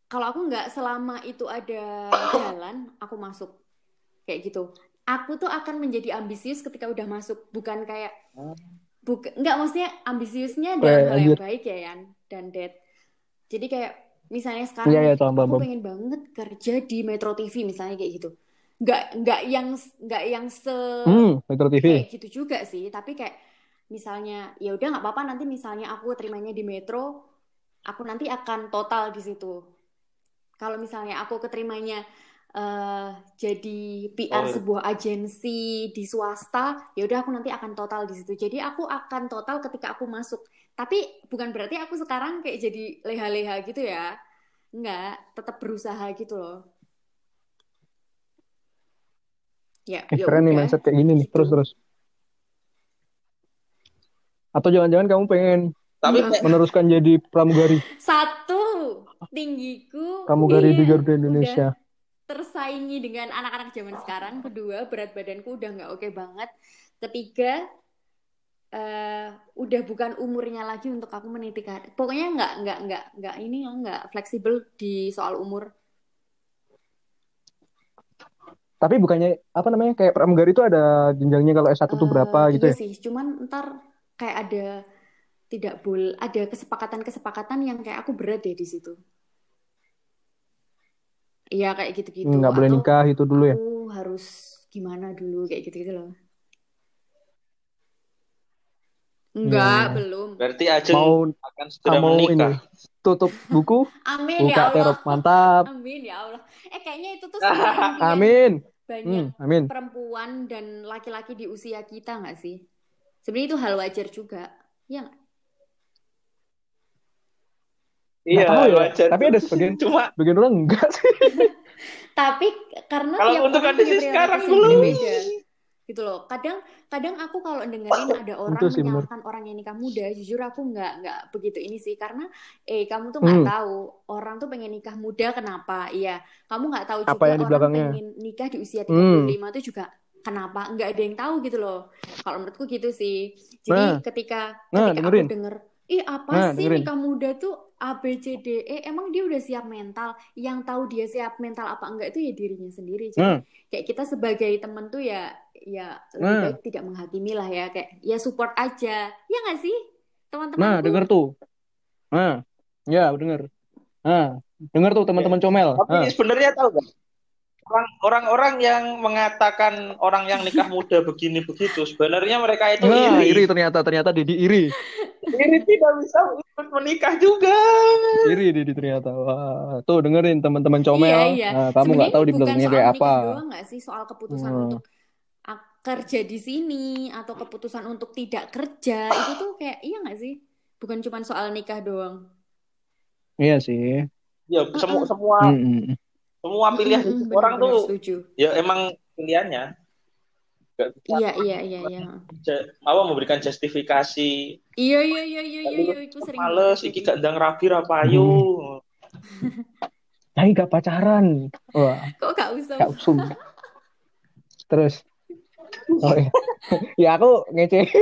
Kalau aku nggak selama itu ada jalan, aku masuk kayak gitu. Aku tuh akan menjadi ambisius ketika udah masuk, bukan kayak bukan nggak maksudnya ambisiusnya dalam Weh, hal yang baik ya Yan dan Dad. Jadi kayak misalnya sekarang paham, paham, aku pengen banget kerja di Metro TV misalnya kayak gitu. Nggak nggak yang nggak yang se Hmm, Metro TV. kayak gitu juga sih, tapi kayak misalnya ya udah nggak apa-apa nanti misalnya aku terimanya di Metro, aku nanti akan total di situ. Kalau misalnya aku keterimanya eh, jadi PR Oh. sebuah agensi di swasta, ya udah aku nanti akan total di situ. Jadi aku akan total ketika aku masuk. Tapi bukan berarti aku sekarang kayak jadi leha-leha gitu ya. Enggak, tetap berusaha gitu loh. Ya, Eh, ya keren nih mindset kayak gini nih. gitu. Terus terus. Atau jangan-jangan kamu pengen tapi Enggak. meneruskan jadi pramugari, Satu, tinggiku pramugari di iya, Garuda Indonesia. udah tersaingi dengan anak-anak zaman sekarang. Kedua, berat badanku udah nggak oke banget. Ketiga, eh, udah bukan umurnya lagi untuk aku meniti karir. Pokoknya nggak nggak nggak nggak ini nggak fleksibel di soal umur. Tapi bukannya apa namanya kayak pramugari itu ada jenjangnya kalau S1 tuh berapa Eh, gitu iya ya? sih, cuman ntar kayak ada tidak boleh ada kesepakatan-kesepakatan yang kayak aku berat deh di situ. Iya kayak gitu-gitu. Nggak boleh Atau nikah itu dulu ya. aku harus gimana dulu kayak gitu-gitu loh. Enggak, Iya. belum. berarti Ajeng Mau akan segera mau ini menikah tutup buku, Amin ya buka Allah. terop mantap. Amin ya Allah. Eh kayaknya itu tuh Amin. banyak Hmm, amin. perempuan dan laki-laki di usia kita nggak sih? Sebenarnya itu hal wajar juga. Ya nggak? Iya tahu ya, wajar tapi ada sebagian- cuma Bagian orang enggak sih. Tapi karena Kalau untuk kondisi sekarang yang belum. Gitu loh. Kadang kadang aku kalau dengerin ada orang Itu sih, menyalahkan orang yang nikah muda, jujur aku nggak nggak begitu ini sih karena eh kamu tuh nggak Hmm. tahu orang tuh pengen nikah muda kenapa? Iya, kamu nggak tahu Apa juga yang di orang belakangnya? pengen nikah di usia Hmm. 35 tuh juga kenapa? Nggak ada yang tahu gitu loh. Kalau menurutku gitu sih. Jadi Nah. ketika Nah, ketika dengerin. aku denger Ih, apa Nah, sih dengerin. nikah muda tuh A, B, C, D, E? Emang dia udah siap mental? Yang tahu dia siap mental apa enggak itu ya dirinya sendiri. Jadi Hmm. kayak kita sebagai temen tuh ya ya lebih Nah. baik tidak menghakimi lah ya. Kayak ya support aja. Ya nggak sih? Nah, Teman-temanku. denger tuh. Nah, ya denger. Nah, denger tuh teman-teman comel. Tapi Nah. sebenarnya tahu? Orang- Orang-orang yang mengatakan orang yang nikah muda begini begitu, sebenarnya mereka itu Nah, iri iri. ternyata ternyata Didi iri. Iri tidak bisa ikut menikah juga. Iri Didi ternyata. Wah, tuh dengerin teman-teman comel. Iya, iya. Nah, kamu nggak tahu di belakangnya kayak apa. doang nggak sih soal keputusan Hmm. untuk a- kerja di sini atau keputusan untuk tidak kerja itu tuh kayak iya nggak sih? Bukan cuma soal nikah doang. Iya sih. Ya, semua semua Mm-mm. semua pilihan hidup orang tuh setuju. ya emang pilihannya. Iya iya iya iya. ja- apa memberikan justifikasi. Iya iya iya iya iya iya itu sering Males, iki gak ndang rabi ra payu. Nah, gak pacaran. Wah, Kok gak usah? gak usum. Terus. Oh, iya. ya aku ngece.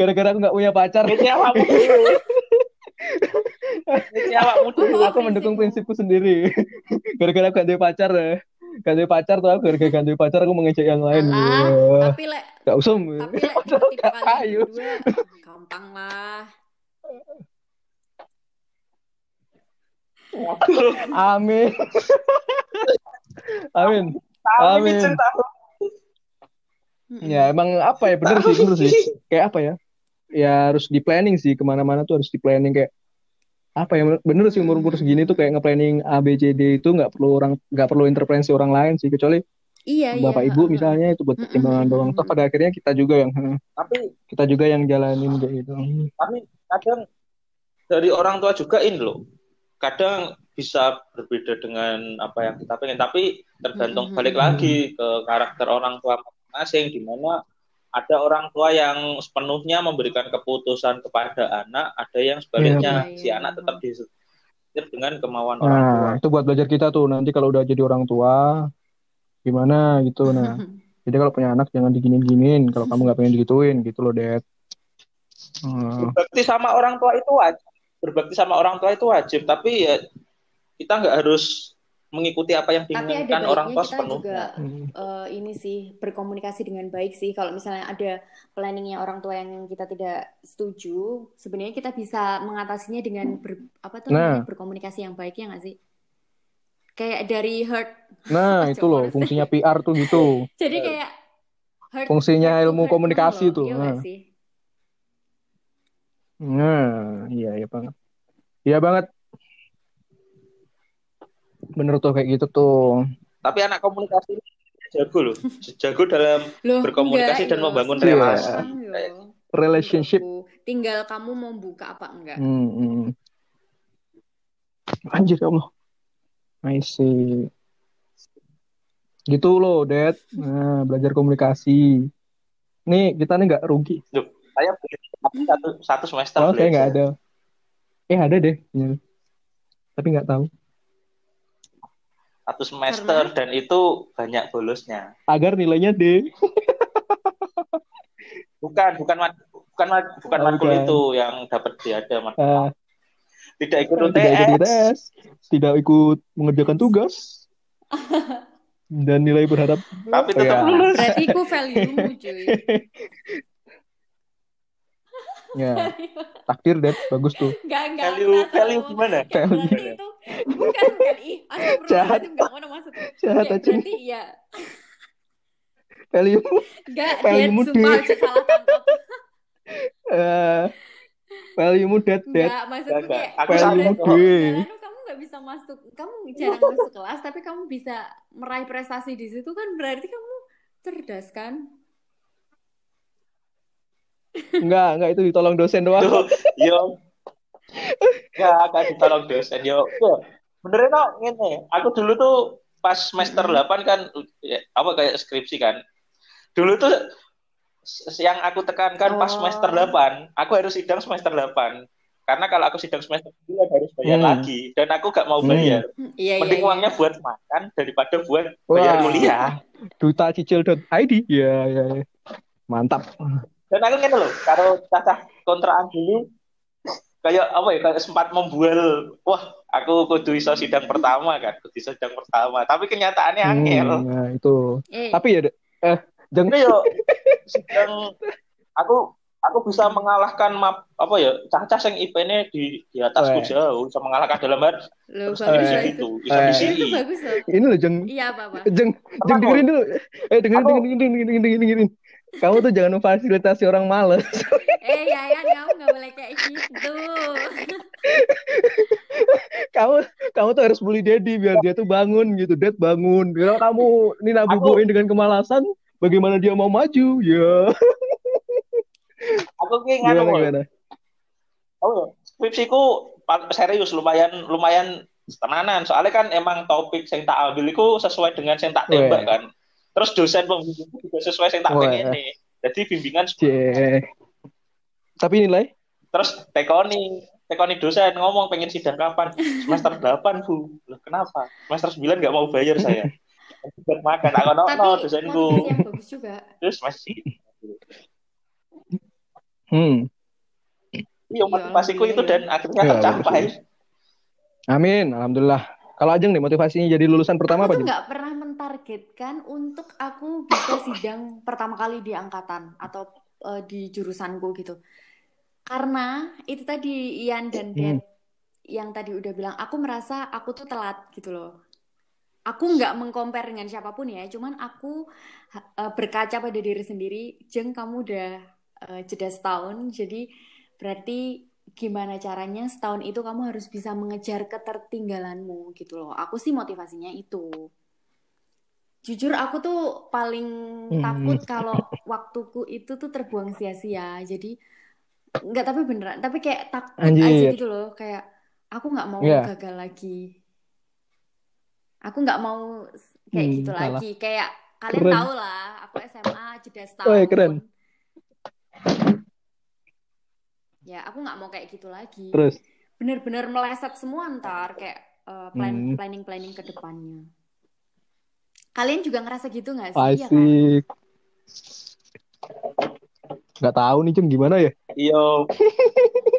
Gara-gara aku gak punya pacar. Ngece awakmu. Ngece awakmu aku mendukung prinsipku sendiri. Gara-gara aku gak ada pacar ya. Gak ada pacar tuh aku gara-gara gak ada pacar aku mengejek yang lain. Alah, Wah, tapi lek Gak usum. tapi lek tipe berdua gampang lah. Amin. Amin. Amin. Ya emang apa ya bener sih bener sih. Kayak apa ya? Ya harus di planning sih ke mana-mana tuh harus di planning kayak apa ya bener sih umur umur segini tuh kayak nge-planning A B C D itu nggak perlu orang nggak perlu intervensi orang lain sih kecuali Iya iya. bapak ibu heeh. misalnya itu buat pertimbangan Mm-mm, doang. Toh pada akhirnya kita juga yang Tapi kita juga yang jalanin kayak gitu. tapi kadang dari orang tua juga ini loh. Kadang bisa berbeda dengan apa yang kita pengen, tapi tergantung balik lagi ke karakter orang tua masing-masing di mana ada orang tua yang sepenuhnya memberikan keputusan kepada anak, ada yang sebaliknya Iya, iya, si anak iya. tetap disetir dengan kemauan orang tua. Nah itu buat belajar kita tuh nanti kalau udah jadi orang tua gimana gitu. Nah jadi kalau punya anak jangan diginin-ginin kalau kamu nggak pengen digituin gitu loh Dad. Hmm. berbakti sama orang tua itu wajib berbakti sama orang tua itu wajib tapi ya kita nggak harus mengikuti apa yang Tapi ada diinginkan orang baiknya tua kita sepenuhnya juga Hmm. eh, ini sih berkomunikasi dengan baik sih. Kalau misalnya ada planningnya orang tua yang kita tidak setuju, sebenarnya kita bisa mengatasinya dengan ber, apa tuh Nah. namanya berkomunikasi yang baik ya nggak sih? Kayak dari hurt. Nah itu loh fungsinya PR tuh gitu. Jadi kayak hurt Fungsinya hurt ilmu hurt komunikasi loh, tuh. iya Nah. sih? Nah iya iya banget. Iya banget. Bener tuh kayak gitu tuh. tapi anak komunikasi ini jago loh jago dalam Loh, Berkomunikasi enggak, dan membangun Semua relasi. yo. Relationship. Tinggal kamu mau buka apa enggak. Hmm, hmm. Anjir ya Allah. I see. Gitu loh, Dad. Nah, belajar komunikasi. Nih, kita nih nggak rugi. Loh, saya satu satu semester Oh, kayak nggak ada. Eh, ada deh. Ya. Tapi nggak tahu. Satu semester dan itu banyak bolosnya Agar nilainya D. bukan bukan mat- bukan mat- bukan Oh, matkul bukan. itu yang dapat diada mat- Ah, tidak ikut tidak ikut UTS UTS, tidak ikut mengerjakan tugas, dan nilai berharap. tapi Oh, tetap ya. lulus Berarti ku value-mu cuy. Ya, takdir, Dad. Bagus tuh. Enggak, enggak. value value gimana Ya, berarti itu bukan bukan ih Jahat. enggak ngono maksudnya Jahat Kayak aja. berarti ya Value. enggak Value mu, sumpah salah tangkap Eh, Dad, Dad. enggak maksudku Enggak, kayak sadar kok. Jarano kamu nggak bisa masuk kamu jarang masuk kelas tapi kamu bisa meraih prestasi di situ kan berarti kamu cerdas kan Enggak, enggak itu ditolong dosen doang. Duh, yo ya akan ditolong dosen yo Yo, beneran no ngene aku dulu tuh pas semester Mm-mm. 8 kan ya, apa kayak skripsi kan dulu tuh yang aku tekankan pas semester 8 aku harus sidang semester 8 karena kalau aku sidang semester 9 harus bayar Hmm. lagi dan aku gak mau Hmm. bayar Hmm, iya iya mending iya uangnya buat makan daripada buat bayar Wah. kuliah Duta cicil.id. Ya, ya, ya. Mantap. Dan aku ngene loh karo cacah kontraan dulu kayak apa ya kayak sempat membual wah aku kudu iso sidang pertama kan kudu iso sidang pertama tapi kenyataannya Hmm, angel nah, itu. Eh, Tapi ya, eh, jangan Ini yo sidang aku aku bisa mengalahkan map apa ya cacah yang IP-nya di di atasku Weh. jauh bisa mengalahkan dalam hal lo bisa itu. bisa Eh. di Itu sini bagus loh. ini loh jeng Iya apa apa. jeng jeng dengerin dulu. Eh dengerin dengerin dengerin dengerin dengerin. Kamu tuh jangan memfasilitasi orang males. Eh Yayan kamu nggak boleh kayak gitu. kamu kamu tuh harus bully Dedi biar dia tuh bangun gitu. Dad bangun. Kalau kamu ini nabubuin dengan kemalasan, bagaimana dia mau maju? Ya. aku nganu Gimana gimana? oh ya skripsiku serius lumayan lumayan tenanan soalnya kan emang topik yang tak ambil itu sesuai dengan yang tak tembak kan terus dosen pembimbing juga sesuai yang tak pengen nih. Jadi bimbingan. Tapi nilai? terus tekoni tekoni dosen ngomong pengen sidang kapan? Semester 8 bu. Loh, kenapa? Semester 9 nggak mau bayar saya. Buat makan aku no, Tapi no dosenku. bagus juga. terus masih. Hmm. iya motivasiku itu dan akhirnya Ya, tercapai. Amin, alhamdulillah. Kalau Ajeng nih motivasinya jadi lulusan pertama aku apa Jeng? nggak pernah mentargetkan untuk aku bisa sidang pertama kali di angkatan atau eh, di jurusanku gitu. Karena itu tadi Ian dan Dad yang tadi udah bilang, aku merasa aku tuh telat gitu loh. Aku nggak mengcompare dengan siapa pun ya, cuman aku eh, berkaca pada diri sendiri, Jeng kamu udah eh, jeda setahun, jadi berarti gimana caranya setahun itu kamu harus bisa mengejar ketertinggalanmu gitu loh. Aku sih motivasinya itu. Jujur aku tuh paling Hmm. takut kalau waktuku itu tuh terbuang sia-sia. Jadi nggak tapi beneran, tapi kayak takut aja Anjir. gitu loh. Kayak aku nggak mau Iya. gagal lagi. Aku nggak mau kayak Hmm, gitu salah. lagi. Kayak kalian Keren. tahu lah, aku SMA jeda setahun. Woi, keren. Ya, aku nggak mau kayak gitu lagi. Terus, Bener-bener meleset semua ntar kayak eh, plan Hmm. planning-planning ke depannya. Kalian juga ngerasa gitu nggak sih? Iya kan? asik. Gak tahu nih Jeng gimana ya? iya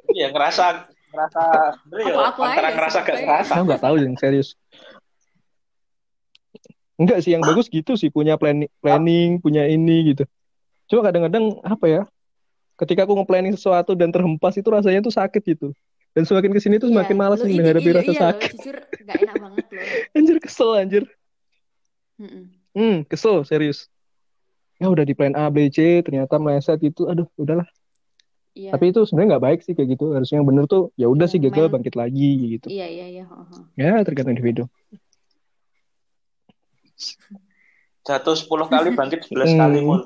iya ngerasa ngerasa bener ya Aku- aku antara aja ngerasa gak ngerasa Aku nggak tahu Jeng serius. Enggak sih yang bagus gitu sih punya planning, planning punya ini gitu. Cuma kadang-kadang apa ya? Ketika aku nge-planning sesuatu dan terhempas itu rasanya tuh sakit gitu. Dan semakin ke sini tuh semakin malas lo nih menghadapi iya, rasa iya loh, sakit. jujur nggak enak banget loh. Anjir kesel anjir. Mm-mm. Hmm, kesel serius. Ya udah di plan A, B, C, ternyata meleset itu, aduh udahlah. Iya, Tapi itu sebenarnya nggak baik sih kayak gitu. Harusnya yang bener tuh ya udah Iya, sih gagal bangkit lagi gitu. iya, iya, iya. oh, oh. Ya tergantung individu. jatuh 10 kali bangkit 11 Hmm. kali mul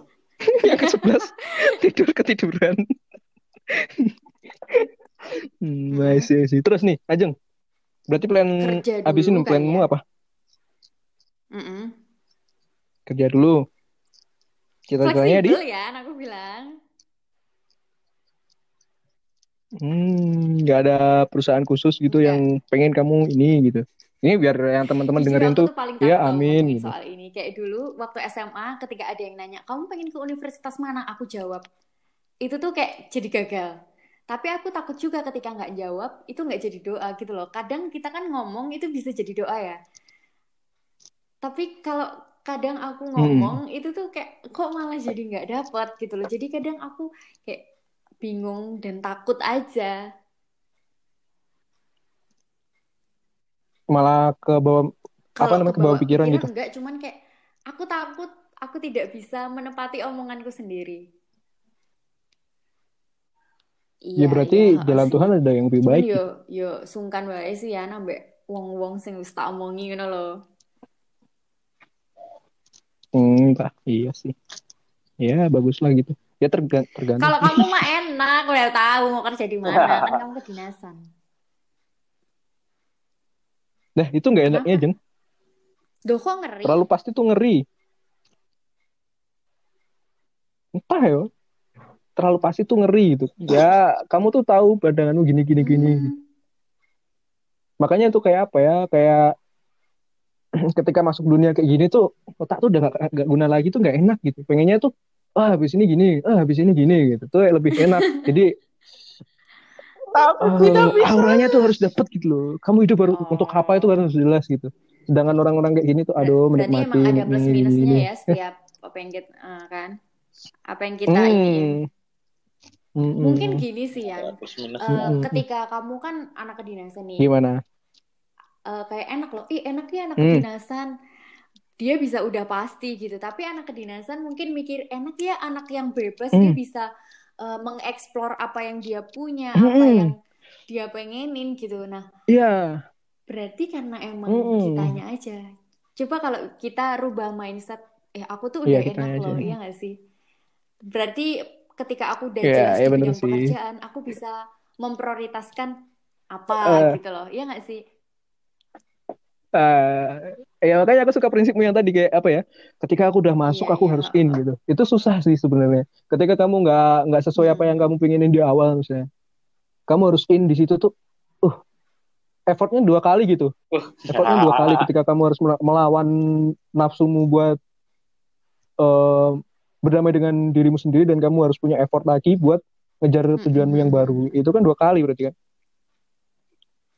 yang ke sebelas tidur ketiduran. hmm, I see, I see. Terus nih, Ajeng. Berarti plan Kerja abis ini dulu planmu ya. apa? Mm-mm. Kerja dulu. Cita-citanya di ya, aku bilang. hmm, nggak ada perusahaan khusus gitu Nggak. yang pengen kamu ini gitu. Ini biar yang teman-teman dengerin tuh tuh ya, amin, gitu. soal ini. Kayak dulu waktu SMA ketika ada yang nanya, "Kamu pengen ke universitas mana?" Aku jawab. Itu tuh kayak jadi gagal. Tapi aku takut juga ketika nggak jawab, itu nggak jadi doa gitu loh. Kadang kita kan ngomong itu bisa jadi doa ya. Tapi kalau kadang aku Hmm. ngomong itu tuh kayak kok malah jadi nggak dapat gitu loh. Jadi kadang aku kayak bingung dan takut aja. Malah ke bawah apa Kalau namanya ke bawah pikiran gitu. enggak, cuman kayak aku takut aku tidak bisa menepati omonganku sendiri. Ya Iya, berarti iya, jalan sih. Tuhan ada yang lebih baik. yo yo sungkan wae sih ya nambah wong-wong sing wis tak omongi ngono lho. Hmm, tak, iya sih. Ya bagus lah gitu. Ya terga- tergantung. Kalau kamu mah enak, udah tahu mau kerja di mana, kan kamu kedinasan. Nah itu nggak enaknya jeng. Duh kok ngeri? Terlalu pasti tuh ngeri. Entah ya. Terlalu pasti tuh ngeri gitu. Ya kamu tuh tahu badanganmu gini gini gini. Hmm, Makanya tuh kayak apa ya? Kayak ketika masuk dunia kayak gini tuh otak tuh udah gak, gak guna lagi tuh nggak enak gitu. Pengennya tuh ah habis ini gini ah habis ini gini gitu tuh lebih enak jadi Tapi uh, tapi auranya tuh harus dapet gitu loh. Kamu hidup baru Oh. untuk apa itu harus jelas gitu. Sedangkan orang-orang kayak gini tuh aduh berarti menikmati emang ada plus minusnya ya setiap apa yang kita eh, kan? Apa yang kita Hmm. iniin Hmm, mungkin gini sih ya Hmm, hmm. ketika kamu kan anak kedinasan nih. Gimana? Eh, kayak enak loh. Ih enak ya anak Hmm. kedinasan. Dia bisa udah pasti gitu. Tapi anak kedinasan mungkin mikir enak ya anak yang bebas dia Hmm. bisa eh, mengeksplor apa yang dia punya apa Hmm. yang dia pengenin gitu nah iya berarti karena emang Hmm. kitanya aja coba kalau kita rubah mindset eh aku tuh Iya, udah kitanya enak aja. loh iya gak sih berarti ketika aku udah Iya, jelas iya di bidang pekerjaan aku bisa memprioritaskan apa Eh. gitu loh iya gak sih Eh, ya makanya aku suka prinsipmu yang tadi kayak apa ya ketika aku udah masuk Iya, aku iya, harus in gitu. Itu susah sih sebenarnya. Ketika kamu nggak nggak sesuai apa Hmm. yang kamu pengenin di awal misalnya. Kamu harus in di situ tuh uh effortnya dua kali gitu. Wah, effortnya dua kali ketika kamu harus mela- melawan nafsumu buat eh, berdamai dengan dirimu sendiri dan kamu harus punya effort lagi buat ngejar tujuanmu yang baru. Itu kan dua kali berarti kan?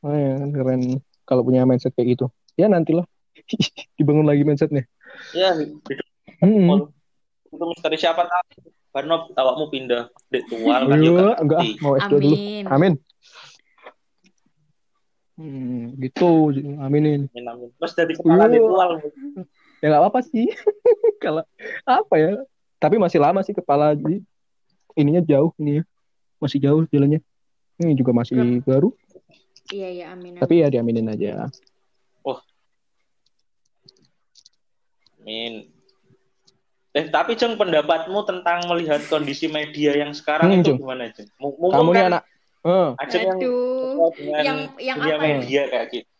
Oh, ya, keren. Kalau punya mindset kayak gitu ya nantilah dibangun lagi mindsetnya Ya, hidup Hmm. itu misteri siapa tahu. Karena awakmu pindah dek tual kan juga. Iya, enggak mau S2 dulu. amin Amin. Hmm, gitu, aminin. Amin, amin. Terus dari kepala Iya. dek tual. Ya nggak apa-apa sih. Kalau apa ya? Tapi masih lama sih kepala jadi ininya jauh ini ya. Masih jauh jalannya. Ini juga masih baru, iya iya amin, amin. tapi ya diaminin aja. Amin. Eh, tapi Jeng, pendapatmu tentang melihat kondisi media yang sekarang Hmm, itu Jeng. gimana, Jeng? M- Kamu nih kan anak. Ajeng yang yang yang apa ya media kayak gitu.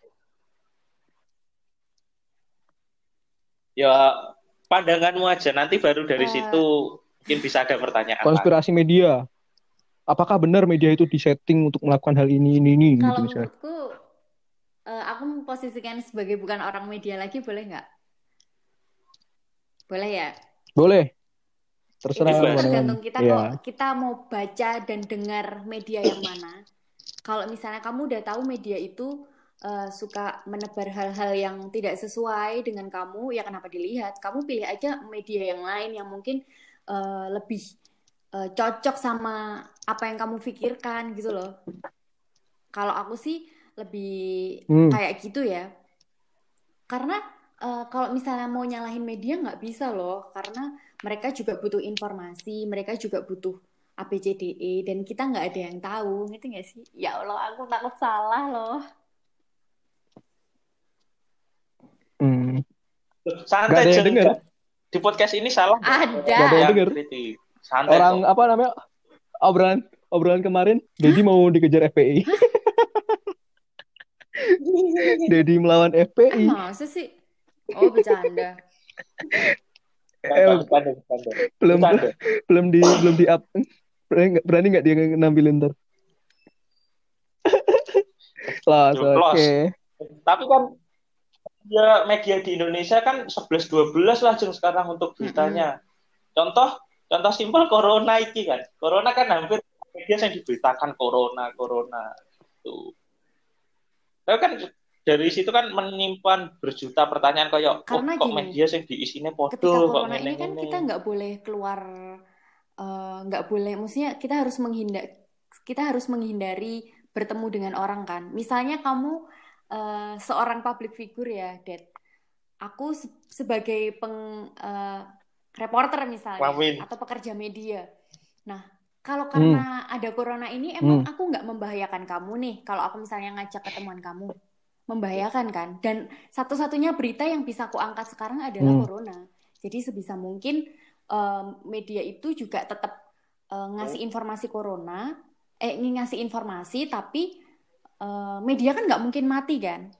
Ya, pandanganmu aja. Nanti baru dari Eh. situ mungkin bisa ada pertanyaan. lagi. konspirasi media. Apakah benar media itu disetting untuk melakukan hal ini ini ini gitu kalau misalnya? menurutku eh, aku memposisikan sebagai bukan orang media lagi boleh nggak boleh ya Boleh. itu Terserah pandangan. tergantung kita Iya. kok kita mau baca dan dengar media yang mana kalau misalnya kamu udah tahu media itu eh, suka menebar hal-hal yang tidak sesuai dengan kamu ya kenapa dilihat kamu pilih aja media yang lain yang mungkin eh, lebih eh, cocok sama apa yang kamu pikirkan gitu loh kalau aku sih lebih Hmm. kayak gitu ya karena eh, kalau misalnya mau nyalahin media nggak bisa loh karena mereka juga butuh informasi mereka juga butuh ABCDE E, dan kita nggak ada yang tahu ngerti nggak sih ya Allah aku takut salah loh Hmm. Santai, ada yang Jeng. denger. Di podcast ini salah. Ada. Nggak ada yang denger. kritik. Santai. Orang kok. apa namanya? Obrolan obrolan kemarin, Dedi mau dikejar FPI. Dedi melawan ah FPI. masa sih oh bercanda Bercanda, bercanda, bercanda. belum Bercanda. belum di belum di up berani nggak berani nggak dia nampilin ntar Belum oke lost. Tapi kan ya media di Indonesia kan 11 12 lah Jeng sekarang untuk beritanya. Contoh contoh simpel corona iki kan. Corona kan hampir media yang diberitakan corona corona tuh. Tapi kan dari situ kan menyimpan berjuta pertanyaan kayak oh, Karena kok gini, media yang diisinya ketika podo kok corona ini kan kita nggak boleh keluar eh, nggak boleh maksudnya kita harus menghindar kita harus menghindari bertemu dengan orang kan. Misalnya kamu eh, seorang public figure ya Dad. Aku se- sebagai peng eh, reporter misalnya Amin. atau pekerja media. Nah kalau Hmm. karena ada corona ini emang aku nggak membahayakan kamu nih kalau aku misalnya ngajak ketemuan kamu membahayakan kan. Dan satu-satunya berita yang bisa aku angkat sekarang adalah Hmm. corona. Jadi sebisa mungkin em, media itu juga tetap eh, ngasih informasi corona eh ngasih informasi tapi eh, media kan nggak mungkin mati kan?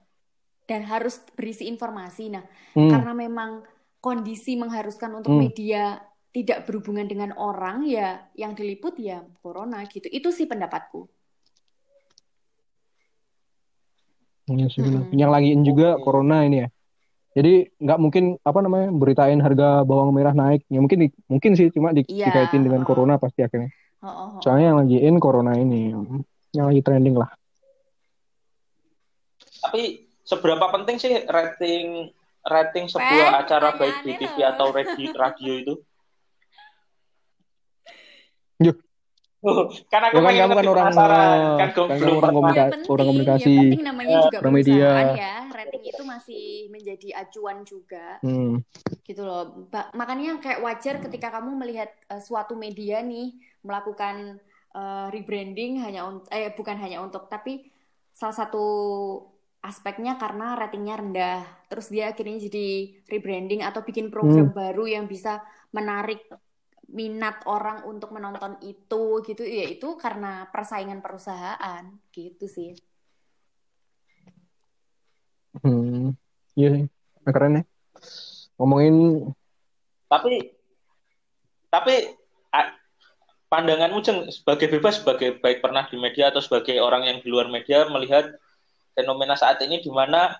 Dan harus berisi informasi. Nah Hmm. karena memang kondisi mengharuskan untuk Hmm. media tidak berhubungan dengan orang ya yang diliput ya corona gitu. Itu sih pendapatku Iya sih, benar. Mm-mm. yang lagiin juga corona ini ya Jadi nggak mungkin apa namanya beritain harga bawang merah naik. Ya mungkin di- mungkin sih cuma di, Iya, dikaitin dengan oh. corona pasti akhirnya. Oh, oh, oh. Soalnya yang lagi in corona ini, yang lagi trending lah. Tapi seberapa penting sih rating rating sebuah acara baik di TV loh. atau radio, radio itu? Yuk. Oh, kan aku Ya kan pengen kamu kan ngerti orang eh, kan kan kamu orang pernah. komunika- Yang penting, orang komunikasi. yang penting namanya juga orang media. ya. Rating itu masih menjadi acuan juga. Hmm. gitu loh. Ba- makanya kayak wajar ketika kamu melihat eh, suatu media nih melakukan eh, rebranding hanya untuk eh bukan hanya untuk tapi salah satu aspeknya karena ratingnya rendah. Terus dia akhirnya jadi rebranding atau bikin program baru yang bisa menarik minat orang untuk menonton itu gitu ya itu karena persaingan perusahaan gitu sih. Hmm. Iya sih. Nah, keren ya. Ngomongin Tapi tapi pandanganmu Jeng sebagai bebas sebagai baik pernah di media atau sebagai orang yang di luar media melihat fenomena saat ini di mana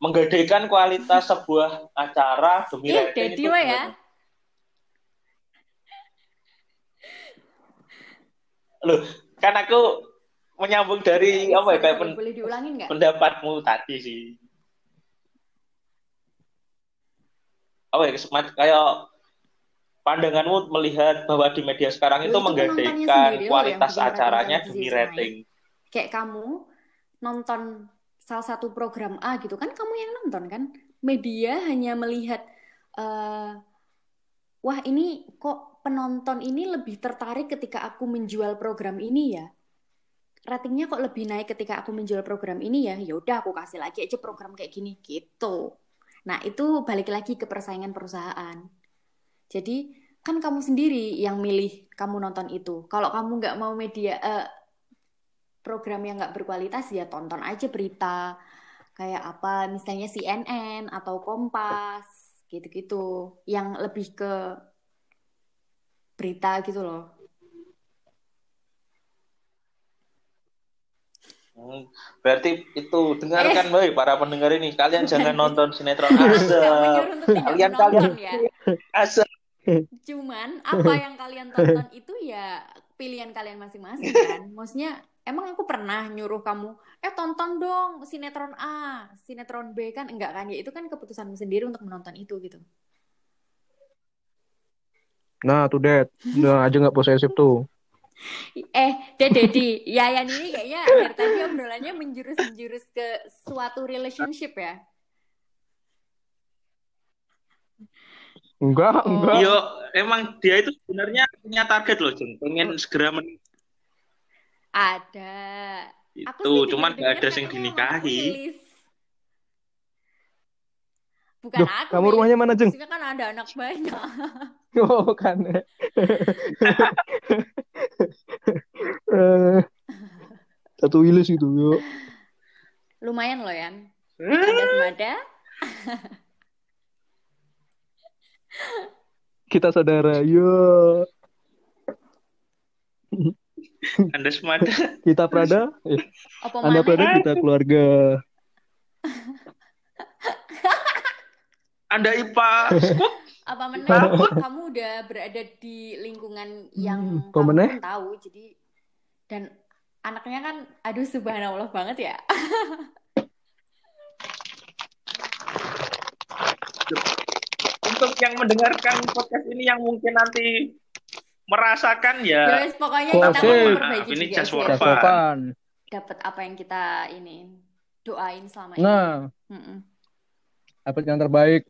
menggadaikan kualitas sebuah acara demi Ih, rating itu ya. Loh, kan aku menyambung dari apa ya kayak pen- boleh diulangin nggak? pendapatmu tadi sih. Apa ya kayak pandanganmu melihat bahwa di media sekarang Loh, itu itu menggadaikan kualitas acaranya demi rating. kayak kamu nonton salah satu program A gitu kan kamu yang nonton kan media hanya melihat eh, wah ini kok penonton ini lebih tertarik ketika aku menjual program ini ya? Ratingnya kok lebih naik ketika aku menjual program ini ya? Ya udah aku kasih lagi aja program kayak gini gitu. Nah itu balik lagi ke persaingan perusahaan. Jadi kan kamu sendiri yang milih kamu nonton itu. Kalau kamu nggak mau media eh, program yang nggak berkualitas ya tonton aja berita kayak apa misalnya CNN atau Kompas gitu-gitu. Yang lebih ke berita gitu loh Hmm, berarti itu dengarkan Eh. baik para pendengar ini. Kalian jangan nonton sinetron asal. Kalian kalian ya asal. cuman apa yang kalian tonton itu ya pilihan kalian masing-masing kan maksudnya emang aku pernah nyuruh kamu eh tonton dong sinetron A sinetron B kan enggak kan ya itu kan keputusanmu sendiri untuk menonton itu gitu Nah, tuh Dad. Udah aja nggak posesif tuh. Eh, Dek Dedi, Yayan ini kayaknya dari tadi obrolannya menjurus-menjurus ke suatu relationship ya. Enggak, Oh. enggak. Yo, emang dia itu sebenarnya punya target loh, Jeng. Pengen segera men Ada. Itu, cuman gak ada yang dinikahi. Bukan Duh, aku. kamu rumahnya mana, Jeng? Maksudnya kan ada anak banyak. Oh, kan. Eh, Satu wilis gitu, yuk. Lumayan loh, Yan. Ada semada. Kita saudara, yuk. Anda semada. Kita Prada, eh, Apa Anda? Prada, kita keluarga. Anda IPA. Apa meneh? Kamu udah berada di lingkungan yang Hmm, kamu tahu. Jadi dan anaknya kan, aduh subhanallah banget ya. Untuk yang mendengarkan podcast ini yang mungkin nanti merasakan Ya wes, pokoknya Kok kita mau memperbaiki ini just dapat apa yang kita ini doain selama ini. Nah, dapat yang terbaik.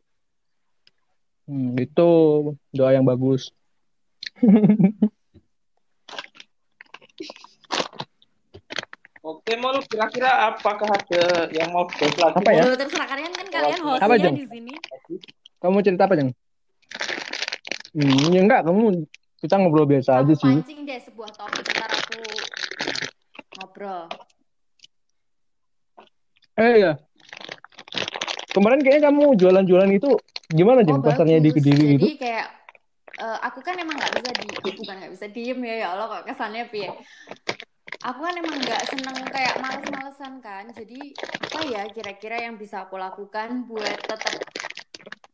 Hmm, itu doa yang bagus. Oke, mau kira-kira apakah ada yang mau dibahas lagi? Apa ya? Loh, terserah kalian kan kalian Apa, hostnya Jeng? di sini. Kamu cerita apa, Jeng? Hmm, ya enggak, kamu kita ngobrol biasa aja Kamu sih. pancing deh sebuah topik ntar aku ngobrol. Eh ya. Kemarin kayaknya kamu jualan-jualan itu gimana, Jeng? Oh, Pasarnya di. Kediri Jadi itu? kayak eh, aku kan emang nggak bisa di bukan nggak bisa diem ya ya Allah kok kesannya piye. aku kan emang nggak seneng kayak males-malesan kan jadi apa ya kira-kira yang bisa aku lakukan buat tetap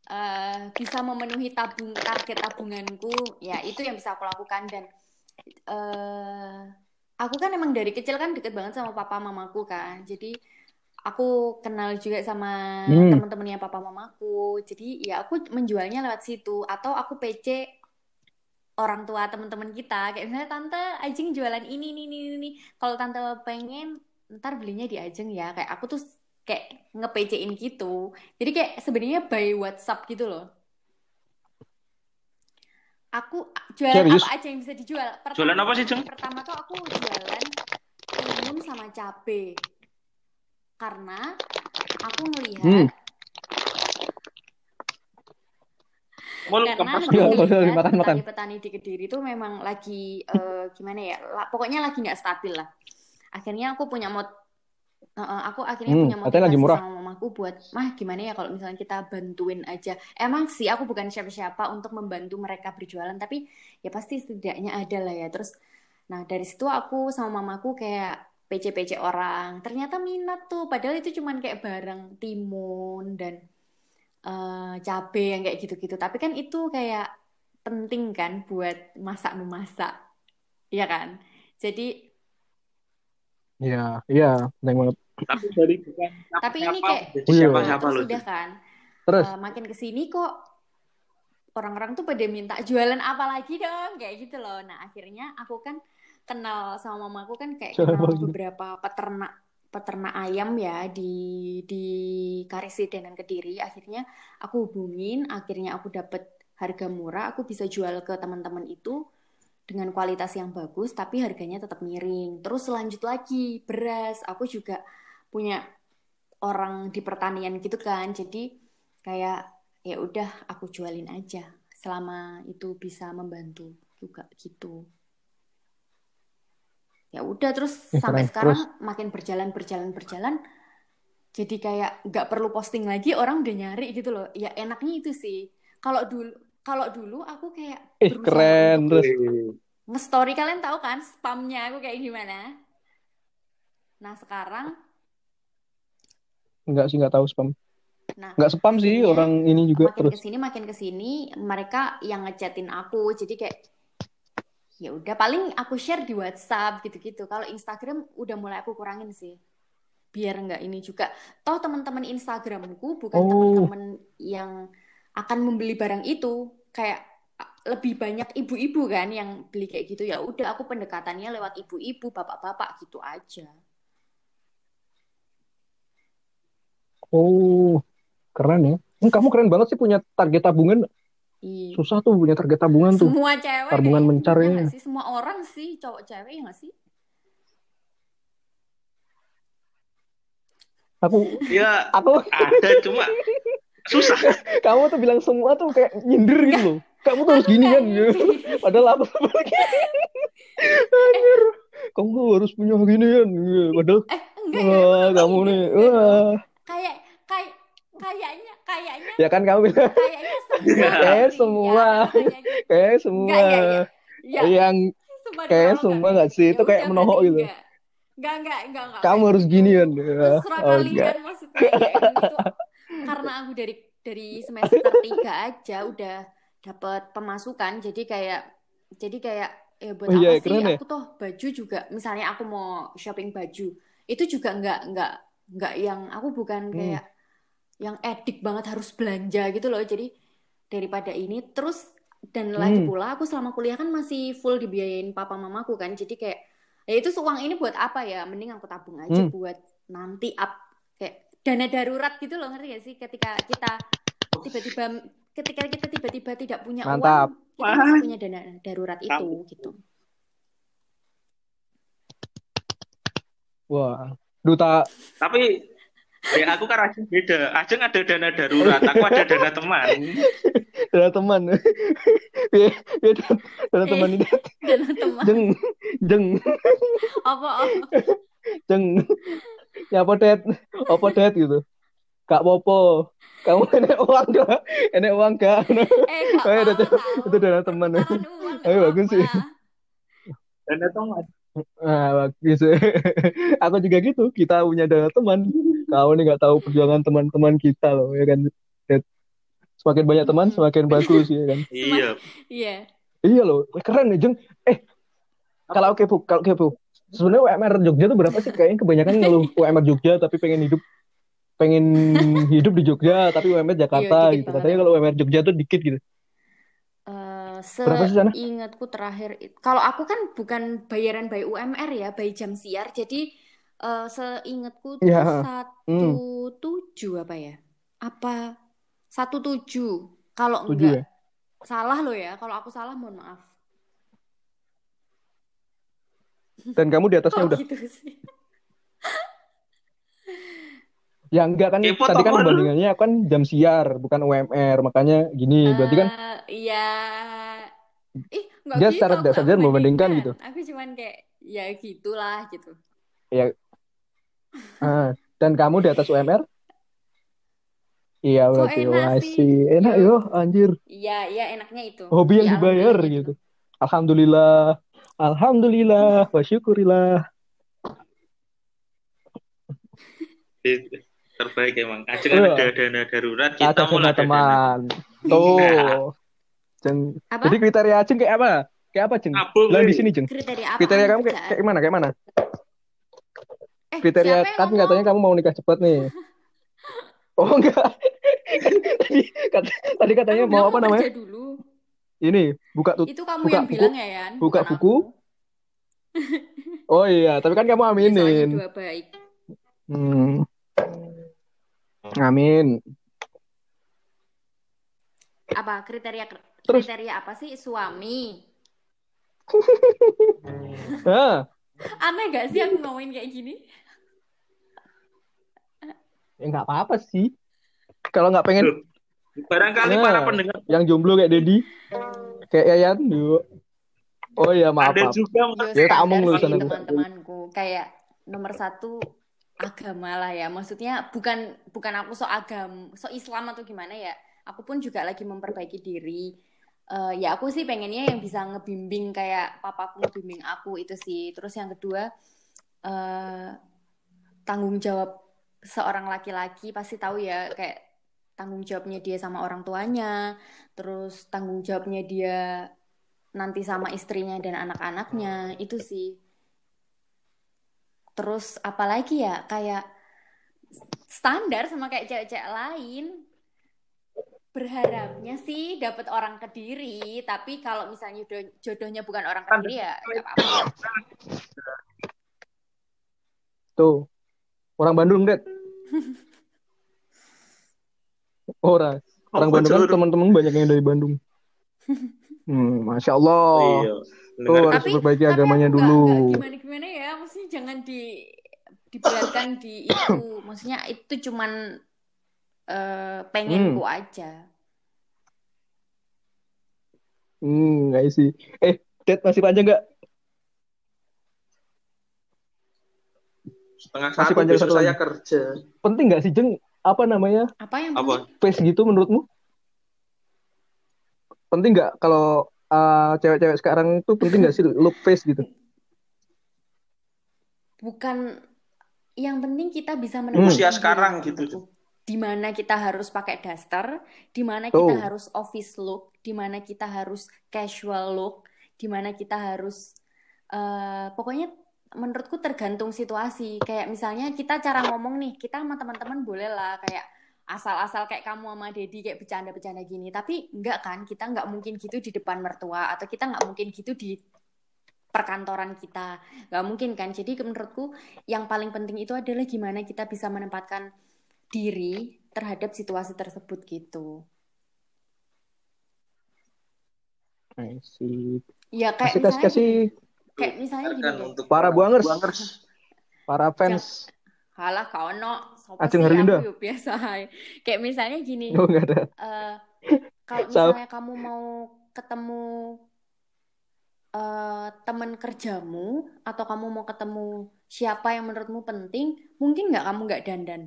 uh, bisa memenuhi tabung target tabunganku ya itu yang bisa aku lakukan dan uh, aku kan emang dari kecil kan deket banget sama papa mamaku kan jadi aku kenal juga sama hmm. teman-temannya papa mamaku. Jadi ya aku menjualnya lewat situ. Atau aku PC orang tua teman-teman kita. Kayak misalnya tante Ajeng jualan ini ini ini ini kalau tante pengen ntar belinya di Ajeng ya. Kayak aku tuh kayak ngepecein gitu. Jadi kayak sebenarnya by WhatsApp gitu loh. Aku jualan Serius? apa aja yang bisa dijual? Pertama, jualan apa sih Jeng? pertama tuh aku jualan timun sama cabe karena aku melihat hmm. Karena makan, makan. petani di kediri itu memang lagi uh, gimana ya la, pokoknya lagi nggak stabil lah. Akhirnya aku punya mod uh, aku akhirnya hmm, punya motivasi lagi murah. sama mamaku buat mah gimana ya kalau misalnya kita bantuin aja. Emang sih aku bukan siapa-siapa untuk membantu mereka berjualan tapi ya pasti setidaknya ada lah ya. Terus nah dari situ aku sama mamaku kayak PC-PC orang ternyata minat tuh padahal itu cuman kayak barang timun dan uh, cabe yang kayak gitu-gitu. Tapi kan itu kayak penting kan buat masak memasak, ya kan? Jadi Iya, iya, penting banget. Tapi dari bukan Tapi ini kayak siapa siapa loh. Sudah kan. Terus uh, makin ke sini kok orang-orang tuh pada minta jualan apa lagi dong kayak gitu loh. Nah, akhirnya aku kan kenal sama mamaku kan kayak kenal beberapa peternak peternak ayam ya di di Karisiden dan Kediri. Akhirnya aku hubungin akhirnya aku dapat harga murah. Aku bisa jual ke teman-teman itu dengan kualitas yang bagus tapi harganya tetap miring. Terus lanjut lagi beras. Aku juga punya orang di pertanian gitu kan. Jadi kayak ya udah aku jualin aja selama itu bisa membantu juga gitu ya udah terus eh, sampai sekarang terus. makin berjalan berjalan berjalan jadi kayak nggak perlu posting lagi orang udah nyari gitu loh. Ya enaknya itu sih. Kalau dulu kalau dulu aku kayak eh, keren terus. nge-story. Kalian tahu kan spamnya aku kayak gimana? Nah sekarang nggak sih nggak tahu spam. Nah, nggak spam sih orang ini juga makin terus. ke sini makin ke sini mereka yang ngechatin aku. Jadi kayak ya udah paling aku share di WhatsApp gitu-gitu. Kalau Instagram udah mulai aku kurangin sih. Biar nggak ini juga. Toh teman-teman Instagramku bukan oh. teman-teman yang akan membeli barang itu. Kayak lebih banyak ibu-ibu kan yang beli kayak gitu ya udah aku pendekatannya lewat ibu-ibu bapak-bapak gitu aja oh keren ya kamu keren banget sih punya target tabungan Iya. Susah tuh punya target tabungan tuh. Semua cewek. Tabungan mencari. Ya sih? Semua orang sih, cowok cewek ya gak sih? Aku. Ya. Aku. Ada cuma susah. Kamu tuh bilang semua tuh kayak nyindir gitu loh. Kamu tuh harus gini kan gitu. Padahal aku lagi. Anjir. Kamu harus punya gini kan. Padahal. Eh, enggak, wah, kamu nih. Wah. Kayak kayak kayaknya kayaknya ya kan kamu bilang. kayaknya semua kayak semua. kayak semua. Ya, yang kayak semua nggak? sih? Itu kayak menohok gitu. Enggak, enggak, enggak, enggak. Kamu harus gini kan. Terserah oh, kalian maksudnya kayak gitu. Karena aku dari dari semester tiga aja udah dapat pemasukan jadi kayak jadi kayak ya buat oh, iya, apa sih? ya? aku toh baju juga misalnya aku mau shopping baju itu juga enggak enggak enggak yang aku bukan hmm. Yang edik banget harus belanja gitu loh. Jadi daripada ini terus dan lagi hmm. pula aku selama kuliah kan masih full dibiayain papa mamaku kan. Jadi kayak ya itu uang ini buat apa ya? Mending aku tabung aja hmm. buat nanti up kayak dana darurat gitu loh. Ngerti gak sih? Ketika kita tiba-tiba ketika kita tiba-tiba tidak punya Mantap. uang kita masih punya dana darurat itu gitu. Wah. Duta. Tapi Ya aku kan Ajeng beda. Ajeng ada dana darurat, aku ada dana teman. dana teman. Ya, ya dana teman ini. Dana teman. Jeng, jeng. Apa? Jeng. Ya apa det? Apa det gitu. Kak Popo. Kamu enek uang gak? Enek uang gak? Eh, gak itu, itu dana teman. Ayo bagus sih. Dana teman. Nah, gitu. Aku juga gitu. Kita punya dana teman. Kau nih nggak tahu perjuangan teman-teman kita loh, ya kan? Semakin banyak teman, Mm-mm. semakin bagus, ya kan? Iya. Iya. Iya loh, keren nih, Jeng. Eh, kalau kepo, kalau kepo. Sebenarnya UMR Jogja tuh berapa sih? Kayaknya kebanyakan ngeluh UMR Jogja tapi pengen hidup pengen hidup di Jogja tapi UMR Jakarta Iya, gitu. banget Katanya kalau UMR Jogja tuh dikit gitu. Berapa sih sana? seingatku terakhir kalau aku kan bukan bayaran by UMR ya by jam siar jadi eh, seingatku tuh Ya. satu Hmm. tujuh apa ya apa satu tujuh kalau enggak ya? salah lo ya kalau aku salah mohon maaf Dan kamu di atasnya kok udah. gitu sih Ya enggak kan Kepo tadi kan perbandingannya kan jam siar bukan UMR. Makanya gini, berarti kan Eh, iya ih nggak Dia gitu secara aku tidak sadar membandingkan gitu. aku cuman kayak ya gitulah gitu ya ah, dan kamu di atas UMR? Iya berarti enak sih? Enak Ya. yo anjir. iya iya enaknya itu Hobi yang Ya, dibayar alhamdulillah gitu. Alhamdulillah. Alhamdulillah wa syukurillah. Terbaik emang. Ajeng Iya. ada dana darurat, kita Ada sama ada dana. teman. Tuh. Jeng. apa Jadi kriteria Jeng kayak apa? Kayak apa Jeng? Abul, Bilang di sini Jeng. kriteria apa Kriteria kamu kayak, kayak gimana? Kayak mana? eh Kriteria kan ngomong? katanya kamu mau nikah cepat nih. Oh enggak. tadi kat- tadi katanya Kamu mau apa namanya? dulu Ini buka tut. itu kamu buka yang buku. bilang ya Yan Buka bukan buku. Oh iya, tapi kan kamu Ya, soalnya aminin. dua baik Hmm. Amin. apa kriteria Terus? kriteria apa sih suami Ah, aneh gak sih aku ngomongin kayak gini ya nggak apa-apa sih. Kalau nggak pengen Barangkali Nah. para pendengar yang jomblo kayak Dedi, kayak Yayan, yuk. Oh iya, maaf, ada maaf. juga Yo, Ya, tak omong lu sana, teman-temanku kayak nomor satu agama lah ya maksudnya bukan bukan aku so agam so Islam atau gimana ya aku pun juga lagi memperbaiki diri Eh, ya aku sih pengennya yang bisa ngebimbing kayak papaku ngebimbing aku itu sih. Terus yang kedua eh tanggung jawab seorang laki-laki pasti tahu ya kayak tanggung jawabnya dia sama orang tuanya terus tanggung jawabnya dia nanti sama istrinya dan anak-anaknya itu sih. Terus apalagi ya kayak standar sama kayak cewek-cewek lain berharapnya sih dapat orang kediri tapi kalau misalnya jodoh- jodohnya bukan orang kediri ya nggak apa-apa Tuh. Orang Bandung, Det. Orang. Orang Oh, Bandung kan teman-teman banyak yang dari Bandung. Hmm, Masya Allah. Iya. Tuh harus Tapi- perbaiki tapi agamanya aku nggak- dulu. nggak gimana-gimana ya maksudnya jangan di diberatkan di itu maksudnya itu cuman eh, pengenku aja Hmm, nggak sih. Eh, Det masih panjang nggak? Setengah Masih satu panjang besok satu saya lagi. kerja. Penting nggak sih, Jeng? Apa namanya? apa yang Apa? penting Face gitu menurutmu? Penting nggak kalau uh, cewek-cewek sekarang tuh penting nggak sih look face gitu? bukan yang penting kita bisa Hmm. menempatkan Usia diri sekarang gitu. Di mana kita harus pakai daster, di mana kita Tuh. harus office look, di mana kita harus casual look, di mana kita harus eh, pokoknya menurutku tergantung situasi. Kayak misalnya kita cara ngomong nih, kita sama teman-teman boleh lah kayak asal-asal kayak kamu sama Dedi kayak bercanda-bercanda gini. Tapi enggak kan, kita nggak mungkin gitu di depan mertua atau kita nggak mungkin gitu di perkantoran kita. Nggak mungkin kan. Jadi menurutku yang paling penting itu adalah gimana kita bisa menempatkan diri terhadap situasi tersebut gitu. I see. Ya kayak Kasih kasih misalnya kasih kayak misalnya gini untuk para buangers, buangers. para fans. Halah kau no, Ajeng sih Herlinda. biasa. Kayak misalnya gini, Oh nggak ada. eh, kalau misalnya kamu mau ketemu eh, teman kerjamu atau kamu mau ketemu siapa yang menurutmu penting, mungkin nggak kamu nggak dandan?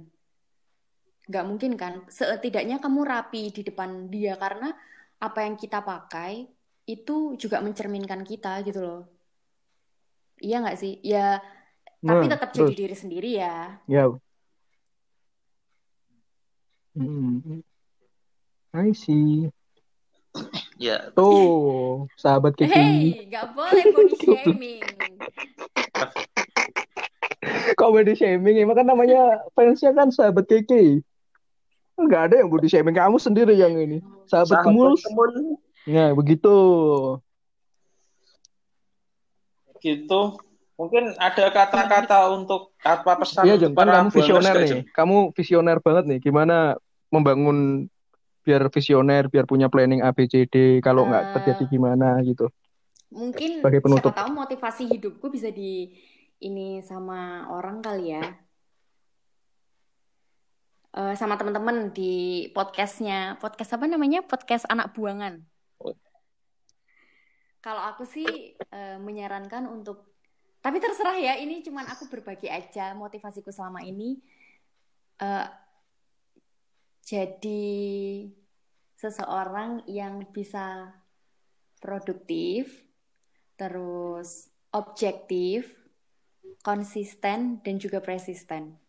Nggak mungkin kan? Setidaknya kamu rapi di depan dia karena apa yang kita pakai itu juga mencerminkan kita gitu loh. iya nggak sih ya tapi Nah, tetap jadi diri sendiri ya ya. Hmm. I see. Ya, Tuh, sahabat Kiki. Hey, nggak boleh body shaming. Kok body shaming? Emang kan namanya fansnya kan sahabat Kiki. Enggak ada yang body shaming. Kamu sendiri yang ini. Sahabat sahabat Nah, begitu. gitu. Mungkin ada kata-kata untuk apa pesan Iya, untuk kan para kamu visioner nih. Jeng? Kamu visioner banget nih. Gimana membangun biar visioner, biar punya planning A, B, C, D. Kalau nggak Eh. terjadi gimana gitu. Mungkin Sebagai penutup. siapa tahu motivasi hidupku bisa di ini sama orang kali ya. Eh, sama teman-teman di podcastnya. Podcast apa namanya? Podcast anak buangan. Kalau aku sih eh, menyarankan untuk, tapi terserah ya. Ini cuman aku berbagi aja motivasiku selama ini. Eh, jadi seseorang yang bisa produktif, terus objektif, konsisten, dan juga persisten.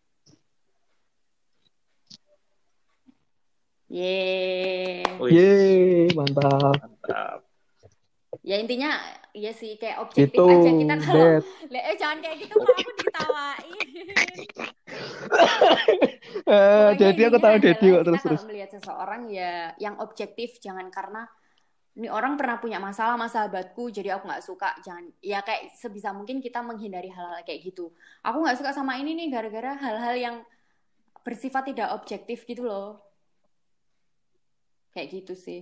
Yeay. Wih, Yeay, mantap. mantap. Ya intinya ya sih kayak objektif Itu, aja kita kalau eh jangan kayak gitu kalau aku ditawain. Eh, Pokoknya jadi aku tahu Dedi kok terus terus. kalau melihat seseorang ya yang objektif jangan karena ini orang pernah punya masalah sama sahabatku jadi aku nggak suka jangan ya kayak sebisa mungkin kita menghindari hal-hal kayak gitu aku nggak suka sama ini nih gara-gara hal-hal yang bersifat tidak objektif gitu loh kayak gitu sih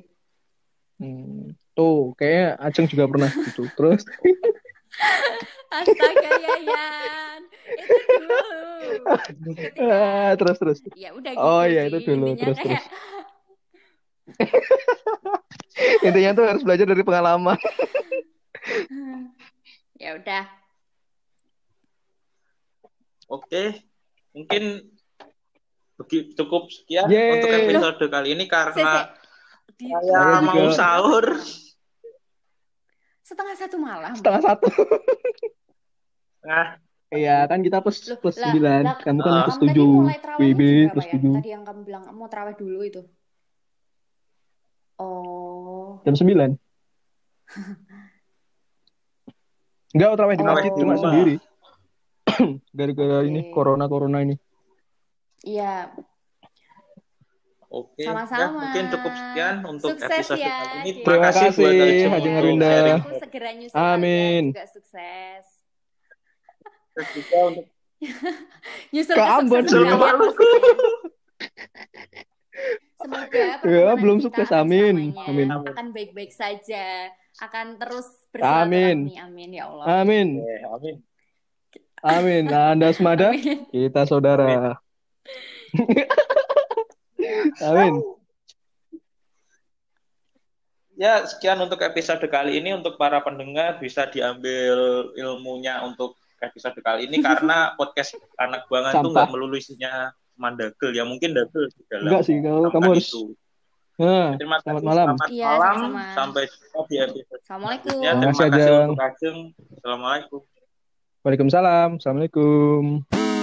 Hmm, tuh, kayaknya Ajeng juga pernah gitu. Terus, astaga Yayan itu dulu ketika ah, terus terus. ya udah gitu Oh iya, itu dulu. intinya Terus kayak Intinya tuh harus belajar dari pengalaman. ya udah Oke, mungkin cukup sekian Yeay. untuk episode kali ini Sese, karena di saya Saya mau juga. sahur. setengah satu malam Setengah satu. Nah, Iya, kan kita plus Loh, plus lah, sembilan. lah, Kamu kan Ah. plus tujuh. WB plus ya? tujuh. Tadi yang kamu bilang mau terawih dulu itu. Oh, Jam sembilan. Enggak, terawih di Oh. masjid cuma sendiri. Gara-gara ini corona corona ini. iya. Oke. Ya, Sama-sama. mungkin cukup sekian untuk Sukses episode ya, kali ini. Terima Terima kasih buat kasih, untuk Arwinda. sharing. Aku segera nyusul Amin. juga sukses. Terus juga untuk Nyusul Ke Ambon pastinya. Semoga Ya, belum kita sukses. Amin. Amin. akan baik-baik saja, akan terus Amin. bersilaturahmi. Amin ya Allah. Amin. Eh, amin. Amin. Nah, Anda semada, Amin. kita saudara. Amin. Ya, sekian untuk episode kali ini. Untuk para pendengar bisa diambil ilmunya untuk episode kali ini karena podcast anak buangan itu nggak melulu isinya mandagel ya mungkin dagel di dalam Enggak sih, kalau kamu harus itu. Nah, Terima selamat kasih, malam. selamat Iya, malam. sama-sama. Sampai jumpa di episode Assalamualaikum. selanjutnya. Terima kasih untuk Ajeng. Assalamualaikum. Waalaikumsalam. Assalamualaikum.